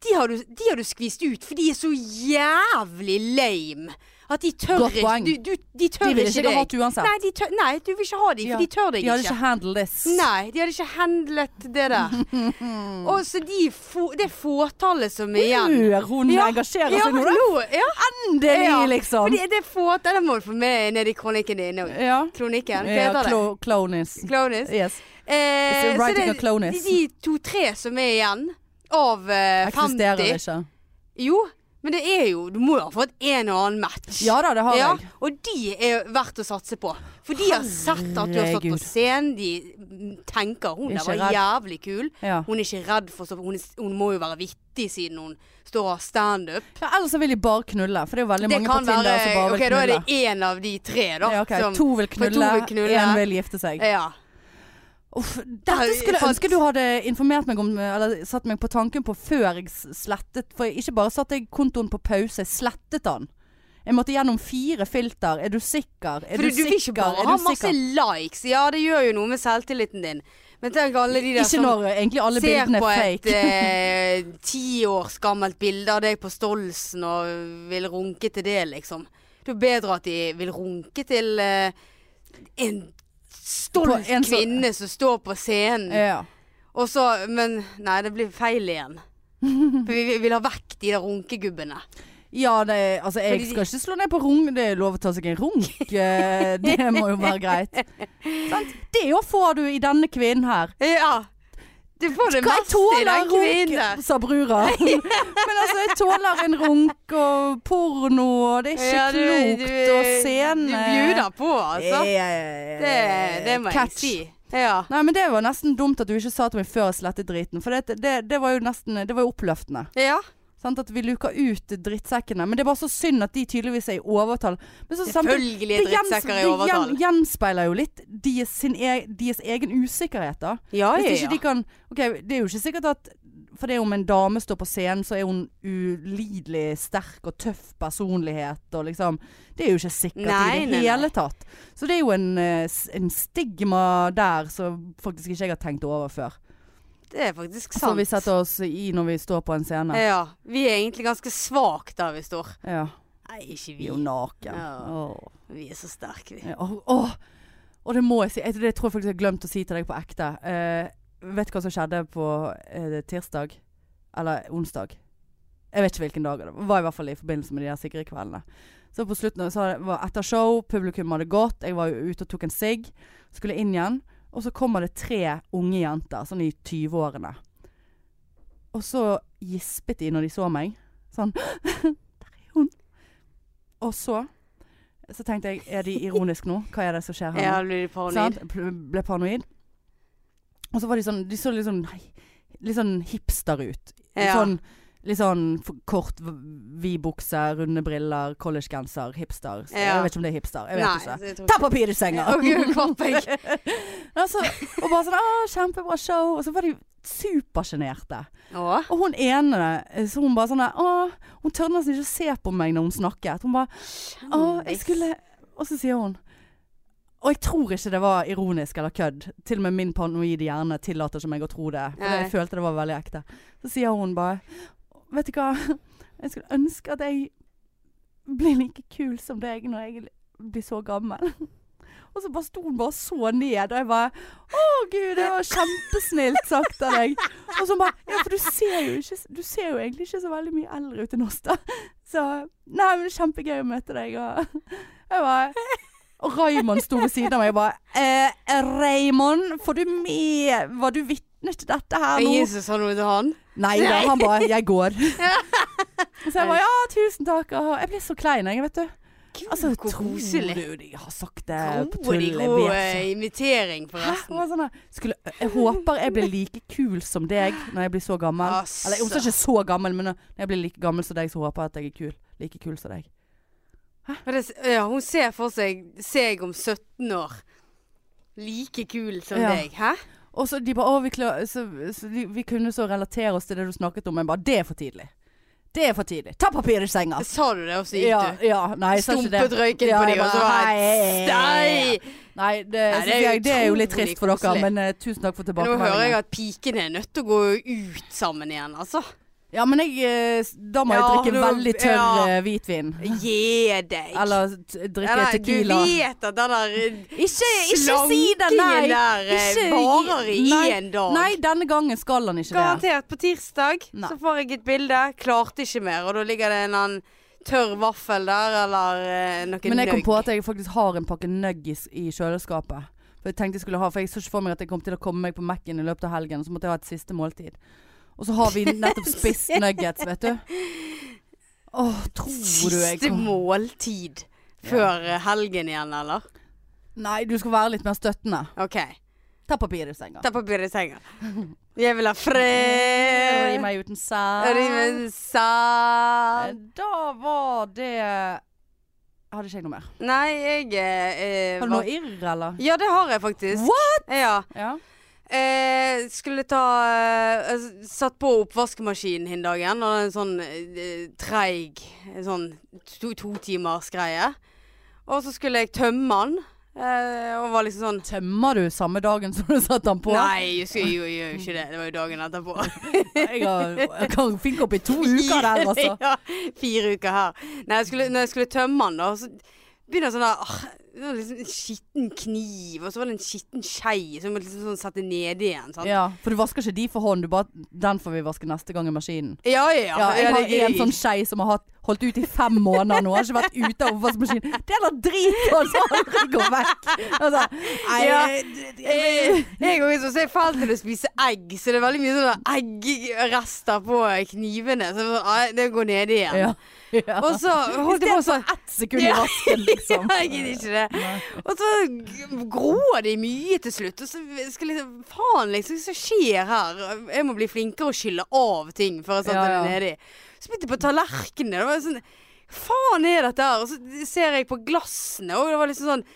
de har, du, de har du skvist ut, for de er så jævlig lame. At de tør Godt ikke du, du, De tør De ville ikke ikke deg. hatt uansett. Nei, de tør, nei, du vil ikke ha de, Ja. for de tør deg ikke. De hadde ikke. handlet handle this. Nei, de hadde ikke handlet det der. <laughs> Og så de få, det fåtallet som er igjen. Hør, hun Ja, engasjerer Ja, seg nå, da. ja. Endelig, liksom. Fordi det fåtallet må du få med ned i kronikken din. Ja. Kronikken, hva ja heter det? clo clonis. Clonis. Yes. Eh, så det, er de to-tre som er igjen, av eh, Eksisterer 50 ikke. Jo, men det er jo Du må jo ha fått en og annen match. Ja da, det har Ja, jeg. og de er verdt å satse på. For de har sett at du har stått på scenen. De tenker hun der var redd. jævlig kul. Ja. Hun er ikke redd for å hun, hun må jo være vittig siden hun står og har standup. Ja, ellers så vil de bare knulle, for det er jo veldig Det mange på Tinder være som bare Ok, vil da er det én av de tre, da. Ja, okay. som- To vil knulle, én knulle, vil vil gifte seg. ja. Uff, dette skulle jeg ønske du hadde informert meg om, eller satt meg på tanken på før jeg slettet. For ikke bare satte jeg kontoen på pause, jeg slettet den. Jeg måtte gjennom fire filter. Er du sikker? Er du du, vil ikke bare ha masse likes. Ja, det gjør jo noe med selvtilliten din. Men tenk alle de der Ikke som når egentlig alle ser på et ti eh, ti års gammelt bilde av deg på Stolsen og vil runke til det, liksom. Det er jo bedre at de vil runke til eh, en stolt På en kvinne som står på scenen. Ja. Og så Men nei, det blir feil igjen. <laughs> For vi vi vil ha vekk de der runkegubbene. Ja, det, altså jeg skal ikke slå ned på runk. Det er lov å ta seg en runk. <laughs> Eh, Det må jo være greit. Sant? Det òg får du i denne kvinnen her. Ja. Du får det mest til meste i den en kvinnen <laughs> sa brura. <laughs> Men altså, jeg tåler en runk og porno, og det er ikke Ja, du- klokt. du- og scene Du bjuder på, altså. Det, det må jeg Catch. si. Ja. Nei, men det var nesten dumt at du ikke sa til meg før jeg slettet driten. For det, det, det var jo nesten Det var jo oppløftende. ja. Sant? At vi luker ut drittsekkene. Men det er bare så synd at de tydeligvis er i overtall. Men så Selvfølgelig er drittsekker i overtall. Det gjenspeiler jo litt deres, sin e, deres egen usikkerhet, da. Ja, ja, ja. de kan okay, det er jo ikke sikkert at fordi om en dame står på scenen, så er hun ulidelig sterk og tøff personlighet og liksom Det er jo ikke sikkert Nei, i det nei, hele nei. tatt. Så det er jo en, eh, en stigma der som faktisk ikke jeg har tenkt over før. Det er faktisk Som sant. vi setter oss i når vi står på en scene. Ja. Vi er egentlig ganske svake der vi står. Ja. Nei, ikke Vi vi. er jo naken. Ja. Åh. Vi er så sterke, vi. Ja, åh, åh. Og det må jeg si. Det tror jeg faktisk jeg har glemt å si til deg på ekte. Eh, vet du hva som skjedde på eh, tirsdag? Eller onsdag? Jeg vet ikke hvilken dag. Det var i hvert fall i forbindelse med de der sikre kveldene. Så på slutten så var etter show, publikum hadde gått, jeg var ute og tok en sigg. Skulle inn igjen. Og så kommer det tre unge jenter, sånn i 20-årene. Og så gispet de når de så meg. Sånn <laughs> Der er hun. Og så Så tenkte jeg, er de ironisk nå? Hva er det som skjer her? Ja, de paranoid? Ble paranoid. Og så var de sånn De så litt sånn Litt sånn hipster ut. Ja. Sånn Litt sånn kort, vid bukse, runde briller, collegegenser, hipster. Så Ja. Jeg vet ikke om det er hipster. Jeg vet Nei, ikke. Ta ikke- papir i senga! Altså, <laughs> <laughs> og bare sånn Å, kjempebra show. Og så var de supersjenerte. Og hun ene, så hun bare sånn Å, hun tør nesten ikke å se på meg når hun snakket. Hun bare Å, jeg skulle Og så sier hun Og jeg tror ikke det var ironisk eller kødd. Til og med min paranoide hjerne tillater ikke meg å tro det. For jeg følte det var veldig ekte. Så sier hun bare Vet du hva, <laughs> jeg skulle ønske at jeg blir like kul som deg når jeg blir så gammel. <laughs> Og så bare sto hun bare så ned, og jeg bare Å gud, det var kjempesnilt sagt av deg. Og så bare Ja, for du ser jo ikke Du ser jo egentlig ikke så veldig mye eldre ut enn oss, da. <laughs> Så Nei, men det er kjempegøy å møte deg, og jeg bare og Raymond sto ved siden av meg og bare eh, Raymond, får du med Var du vitne til dette her nå? Jesus sa noe til han? Nei da, han bare 'jeg går'. <laughs> så jeg bare 'ja, tusen takk'. Og jeg blir så klein, jeg, vet du. Gud, Altså, hvor tror du de har sagt det på tull? Tror de god eh, invitering, forresten. Sånn skulle, jeg håper jeg blir like kul som deg når jeg blir så gammel. Altså. Eller hun er ikke så gammel, men når jeg blir like gammel som deg, så håper jeg at jeg er kul. Like kul som deg. Det, ja, hun ser for seg seg om 17 år. Like kul som Ja. deg. Hæ? Og så de bare 'Å, vi, klar, så, så de, vi kunne så relatere oss til det du snakket om'. men bare 'Det er for tidlig'. Det er for tidlig. Ta papir i senga. Sa du det, og så gikk Ja, du? ja, nei. Stumpet røyken Ja, på dem, og så var Nei! Nei, det, Nei, det er jeg, det er jo litt trist for dere, koselig. men uh, tusen takk for Nå hører jeg at pikene er nødt til å gå ut sammen igjen, altså. Ja, men jeg eh, Da må jeg Ja, drikke du, veldig tørr ja. eh, hvitvin. Gi deg. Eller drikke Eller, tequila. Du vet at den der Ikke, ikke si det, nei! der eh, Ikke- varer i nei, en dag. Nei, denne gangen skal han ikke det. Garantert. På tirsdag Nei. så får jeg et bilde. Klarte ikke mer. Og da ligger det en annen tørr vaffel der, eller eh, noe Men jeg kom på at jeg faktisk har en pakke nuggis i kjøleskapet. For jeg tenkte jeg skulle ha For jeg så ikke for meg at jeg kom til å komme meg på Mac-en i løpet av helgen. Så måtte jeg ha et siste måltid. Og så har vi nettopp <laughs> spist nuggets, vet du. Åh, tror du jeg Siste måltid før ja. helgen igjen, eller? Nei, du skal være litt mer støttende. OK. Ta papiret i senga. Ta papiret i senga. Jeg vil ha <laughs> fred. Ri meg uten sand. Ri meg uten sand. Da var det Hadde ikke jeg noe mer. Nei, jeg eh, Har du var- noe irr, eller? Ja, det har jeg faktisk. What? Ja. Ja. Eh, skulle ta eh, Satt på oppvaskmaskinen hin dagen, og en sånn eh, treig sånn to, to timers greie. Og så skulle jeg tømme den. Eh, og var liksom sånn Tømmer du samme dagen som du satte den på? Nei, jeg skulle jo ikke det. Det var jo dagen etterpå. <laughs> Jeg, har, jeg kan finke opp i to uker der, altså. <laughs> ja, fire uker her. Nei, jeg skulle, når jeg skulle tømme den, da, så begynner jeg sånn der det var liksom En skitten kniv, og så var det en skitten skei som liksom sånn satte nedi igjen. Sant? Ja, for du vasker ikke de for hånd, du bare Den får vi vaske neste gang i maskinen. Ja, ja. Ja, jeg har en sånn skei som har hatt, holdt ut i fem måneder nå. Har ikke vært ute av oppvaskmaskinen. Det er da drit og så aldri går vekk. Altså, nei, Ja. Jeg er så jeg falt til å spise egg, så det er veldig mye sånne eggrester på knivene. Så ah, det går ned igjen. ja. Ja. Og så holdt jeg på sånn Ett sekund i vasken, liksom. ja, Jeg gidder ikke det. Nei. Og så gror de mye til slutt. Og så skal liksom Faen, liksom. Hva skjer her? Jeg må bli flinkere å skylle av ting før jeg setter Ja, ja. det nedi. Jeg på tallerkenene. Det var sånn Faen er dette her? Og så ser jeg på glassene, og det var liksom sånn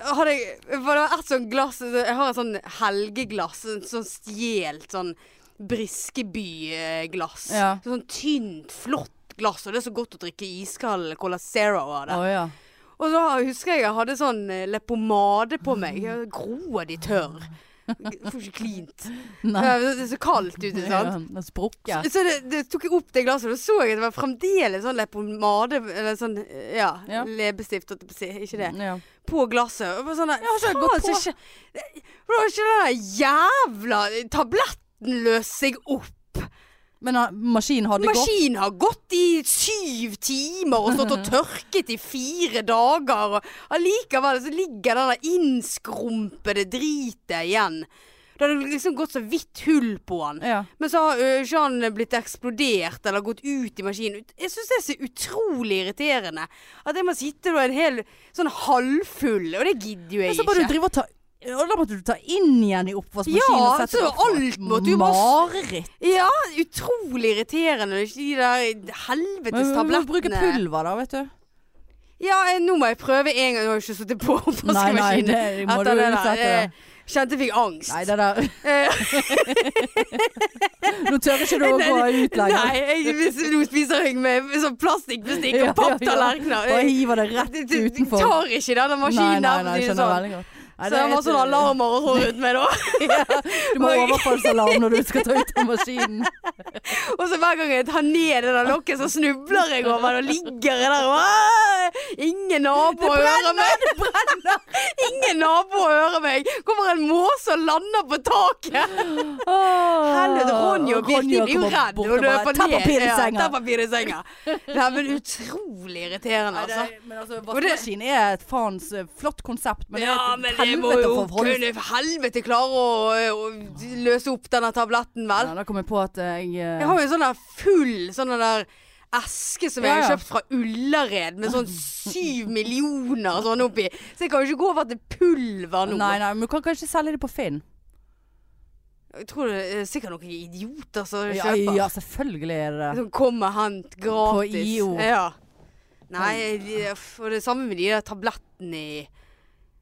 hadde jeg, det var et sånt glass Jeg har et sånn helgeglass. en Sånn stjelt sånn Briskeby-glass. Ja. Sånn tynt, flott glass. Og det er så godt å drikke iskald Cola Zero av det. Oh, ja. Og så husker jeg jeg hadde sånn eh, leppepomade på meg. Groa de tørr. Får ikke klint. Nei. Det er så kaldt ute, sant. Ja, sprukket. Så det, det tok jeg opp det glasset, og da så jeg at det var fremdeles sånn leppepomade Eller sånn, ja, Ja. leppestift, holdt jeg på å si. Ikke det. Ja. På glasset. Og bare sånn der, Ja, faen, så ikke det- Det var ikke den der jævla tabletten løs seg opp. Men ah, maskinen hadde gått? Maskinen har gått i syv timer og stått og <laughs> tørket i fire dager. Og allikevel så ligger den der innskrumpede dritet igjen. Det hadde liksom gått så vidt hull på den. Ja. Men så har ikke han blitt eksplodert eller gått ut i maskinen. Jeg syns det er så utrolig irriterende. At jeg må sitte da en hel sånn halvfull, og det gidder jo Men jeg så bare du driver og ta og da måtte du ta inn igjen i oppvaskmaskinen Ja, og sette alt Mareritt. Ja, utrolig irriterende. Ikke de der helvetes tablettene. du bruker bruke pulver da, vet du. Ja, jeg, nå må jeg prøve en gang. Jeg har jo ikke sittet på Nei, nei, oppvaskmaskinen. det må etter du utsette Eh. Kjente jeg fikk angst. Nei, det der Eh, Nå tør ikke du å gå ut lenger. Nei, jeg, nå spiser jeg med sånn plastikkbestikk <laughs> Ja, ja, og ja. papptallerkener. Bare hiver det rett utenfor. utenfor. tar ikke denne maskinen nei, nei, nei, skjønner sånn. veldig godt. Nei, Så jeg har sånne alarmer og sånn rundt meg da. Du må ha overfallsalarm når du skal ta ut av maskinen. <laughs> Og så hver gang jeg tar ned det der lokket, så snubler jeg over det og ligger jeg der og nabo Ingen naboer hører meg. Det brenner! <laughs> Ingen naboer hører meg. Kommer en måse og lander på taket. Helvete, Ronny og Birgit blir jo redd. og løper er ned- papir i ja, senga. Ta papir i senga. Det er vel utrolig irriterende, Nei, det altså. men altså, vaskemaskin er et faens eh, flott konsept, men Ja, det er men et det må jo kunne helvete klare å, å løse opp denne tabletten, vel. Ja, da kom jeg på at jeg uh... Jeg har jo en sånn der full sånn der eske som jeg Ja, har kjøpt fra Ullared med sånn syv millioner sånn oppi. Så jeg kan jo ikke gå over til pulver nå. Nei, nei, men du kan kanskje selge det på Finn. Jeg tror det er sikkert noen idioter som Ja, kjøper. ja, selvfølgelig er det det. Som kommer hent gratis. På IO. Ja. Nei, og det samme med de der tablettene i,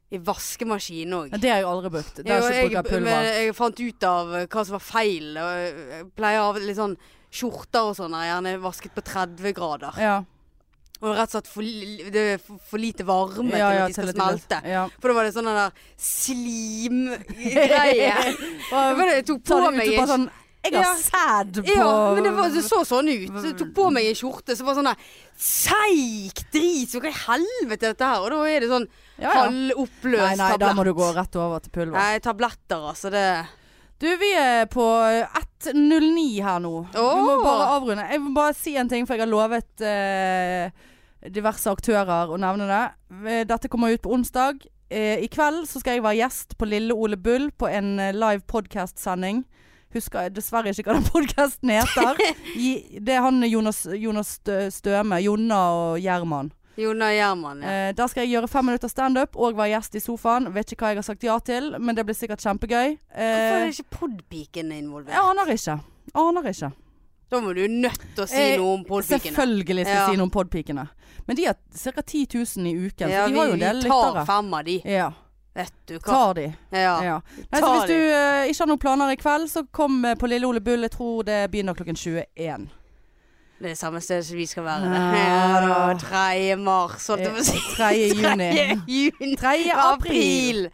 i vaskemaskinen òg. Det har jeg aldri brukt. Der så bruker pulver. jeg fant ut av eh, hva som var feil. Jeg pleier av litt sånn skjorter og sånn er gjerne vasket på 30 grader. Ja, Og rett og slett for, det er for, lite varme ja, til at de skal smelte. Ja. For da var det sånn der slimgreie. <laughs> <laughs> Jeg tok på meg ikke sånn Jeg har Ja. sæd på Ja, men det, var, det så sånn ut. Så jeg tok på meg en skjorte som var sånn der seig drit. Så hva i helvete er dette her? Og da er det sånn Ja, ja. halvoppløst Nei, nei, da må du gå rett over til pulver. Nei, tabletter, altså. Det Du, vi er på 1.09 her nå. Vi må bare avrunde. Jeg vil bare si en ting, for jeg har lovet eh, diverse aktører å nevne det. Eh, Dette kommer ut på onsdag. Eh, I kveld så skal jeg være gjest på Lille Ole Bull på en eh, live podcast-sending. Husker jeg dessverre ikke hva den <laughs> podkasten heter. <laughs> Det er han Jonas, Jonas Støme. Jonna og Gjerman. Jonna Gjerman, ja. Eh, der skal jeg gjøre fem minutter standup og være gjest i sofaen. Vet ikke hva jeg har sagt ja til, men det blir sikkert kjempegøy. Hvorfor Eh, er ikke podpiken involvert? jeg aner ikke. Aner ikke. Da må du nødt til å si Eh, noe om podpikene. Selvfølgelig skal jeg Ja. si noe om podpikene. Men de har ca. 10 000 i uken, Ja, så de vi, har jo en vi tar lyttere. fem av de. Ja, Vet du hva. tar de. Ja. Ja. Nei, tar hvis du uh, ikke har noen planer i kveld, så kom eh, på Lille Ole Bull. Jeg tror det begynner klokken 21. Det er samme sted som vi skal være. Ja, Ja, da. da. 3. mars, holdt jeg på å si. 3. juni. 3. juni. 3. april.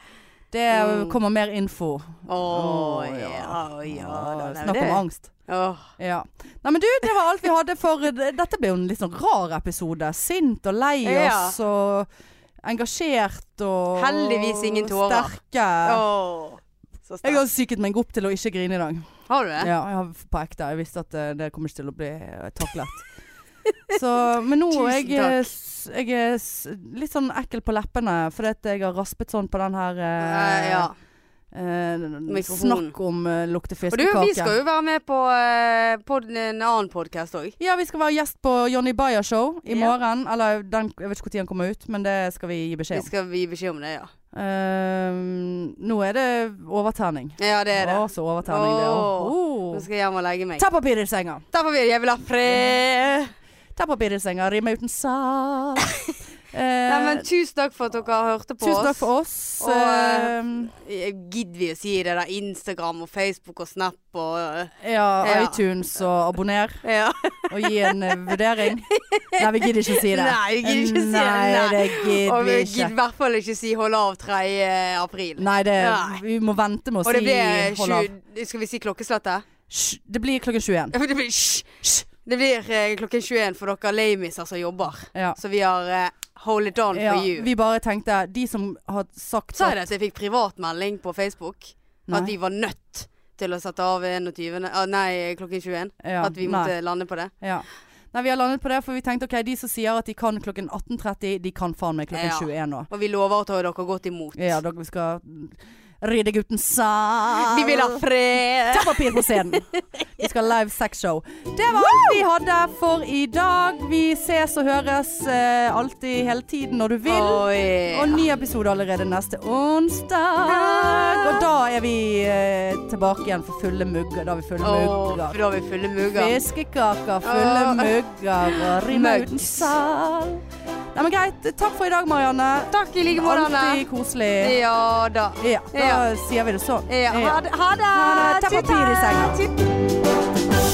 Det Mm. kommer mer info. Å oh, ja, ja. ja. Ah, Snakk om angst. Oh. Ja. Nei, men du, det var alt vi hadde for Dette ble jo en litt sånn rar episode. Sint og lei oss og engasjert og Heldigvis ingen tårer. Sterke. Oh, Så Jeg har psyket meg opp til å ikke grine i dag. Har du det? Ja, jeg har på ekte. Jeg visste at eh, det kommer ikke til å bli eh, taklet. <laughs> Så, men nå er jeg, eh, jeg er litt sånn ekkel på leppene fordi jeg har raspet sånn på den her Eh, ja. Eh, Snakk om uh, luktefiskekake. Og du, vi skal jo være med på, eh, på en annen podkast òg. Ja, vi skal være gjest på Johnny Bayer Show i Ja. morgen. Eller den, jeg vet ikke når den kommer ut, men det skal vi gi Vi beskjed om. skal gi beskjed om det, ja. Ehm, nå er det overterning. Ja, det er det. Å, så overterning det. Åh. Oh. Nå skal jeg hjem og legge meg. Ta papir i senga. Derfor vil jeg vil ha fred. Ta papir i senga, rimme uten sal. <laughs> Eh, Nei, men tusen takk for at dere hørte på tusen takk for oss. Og, Ehm, Gidder vi å si det der Instagram og Facebook og Snap og uh, ja, ja. iTunes og abonner. Ja. Og gi en uh, vurdering. Nei, vi gidder ikke å si det. Nei, vi gidder ikke å si det. Nei, det Og gidder vi vi gidder i hvert fall ikke si 'hold av 3. april'. Nei, det, Nei. vi må vente med å Og det si blir hold av. 20, Skal vi si klokkeslettet? Det blir klokken 21. Ja, Det blir, det blir klokken 21 for dere lamiser som jobber. Ja. Så vi har hold it on for you. vi bare tenkte De som har sagt Sa jeg det at jeg fikk privatmelding på Facebook? Nei. At vi var nødt til å sette av 21. ah, Nei, klokken 21. Ja, At vi nei. måtte lande på det. Ja. Nei, vi har landet på det, for vi tenkte ok, de som sier at de kan klokken 18.30, de kan faen meg klokken Ja. 21 nå. Og vi lover å ta dere godt imot. Ja, dere skal ridde gutten sal. Vi vil ha fred! Ta papir på scenen. <laughs> Vi skal ha live sexshow. Det var alt vi hadde for i dag. Vi ses og høres eh, alltid hele tiden når du vil. Oi. Og ny episode allerede neste onsdag. Og da er vi eh, tilbake igjen for fulle mugger. Da har vi fulle mugger. for da har vi fulle mugger. Fiskekaker, fulle oh. mugger og rimer uten salg! sal. Nei, men greit. Takk for i dag, Marianne. Takk i like måte, Anne. Alltid koselig. Ja da. Ja, da Ja. sier vi det sånn. Ja. Ha det. Ha det. Ta papir i senga.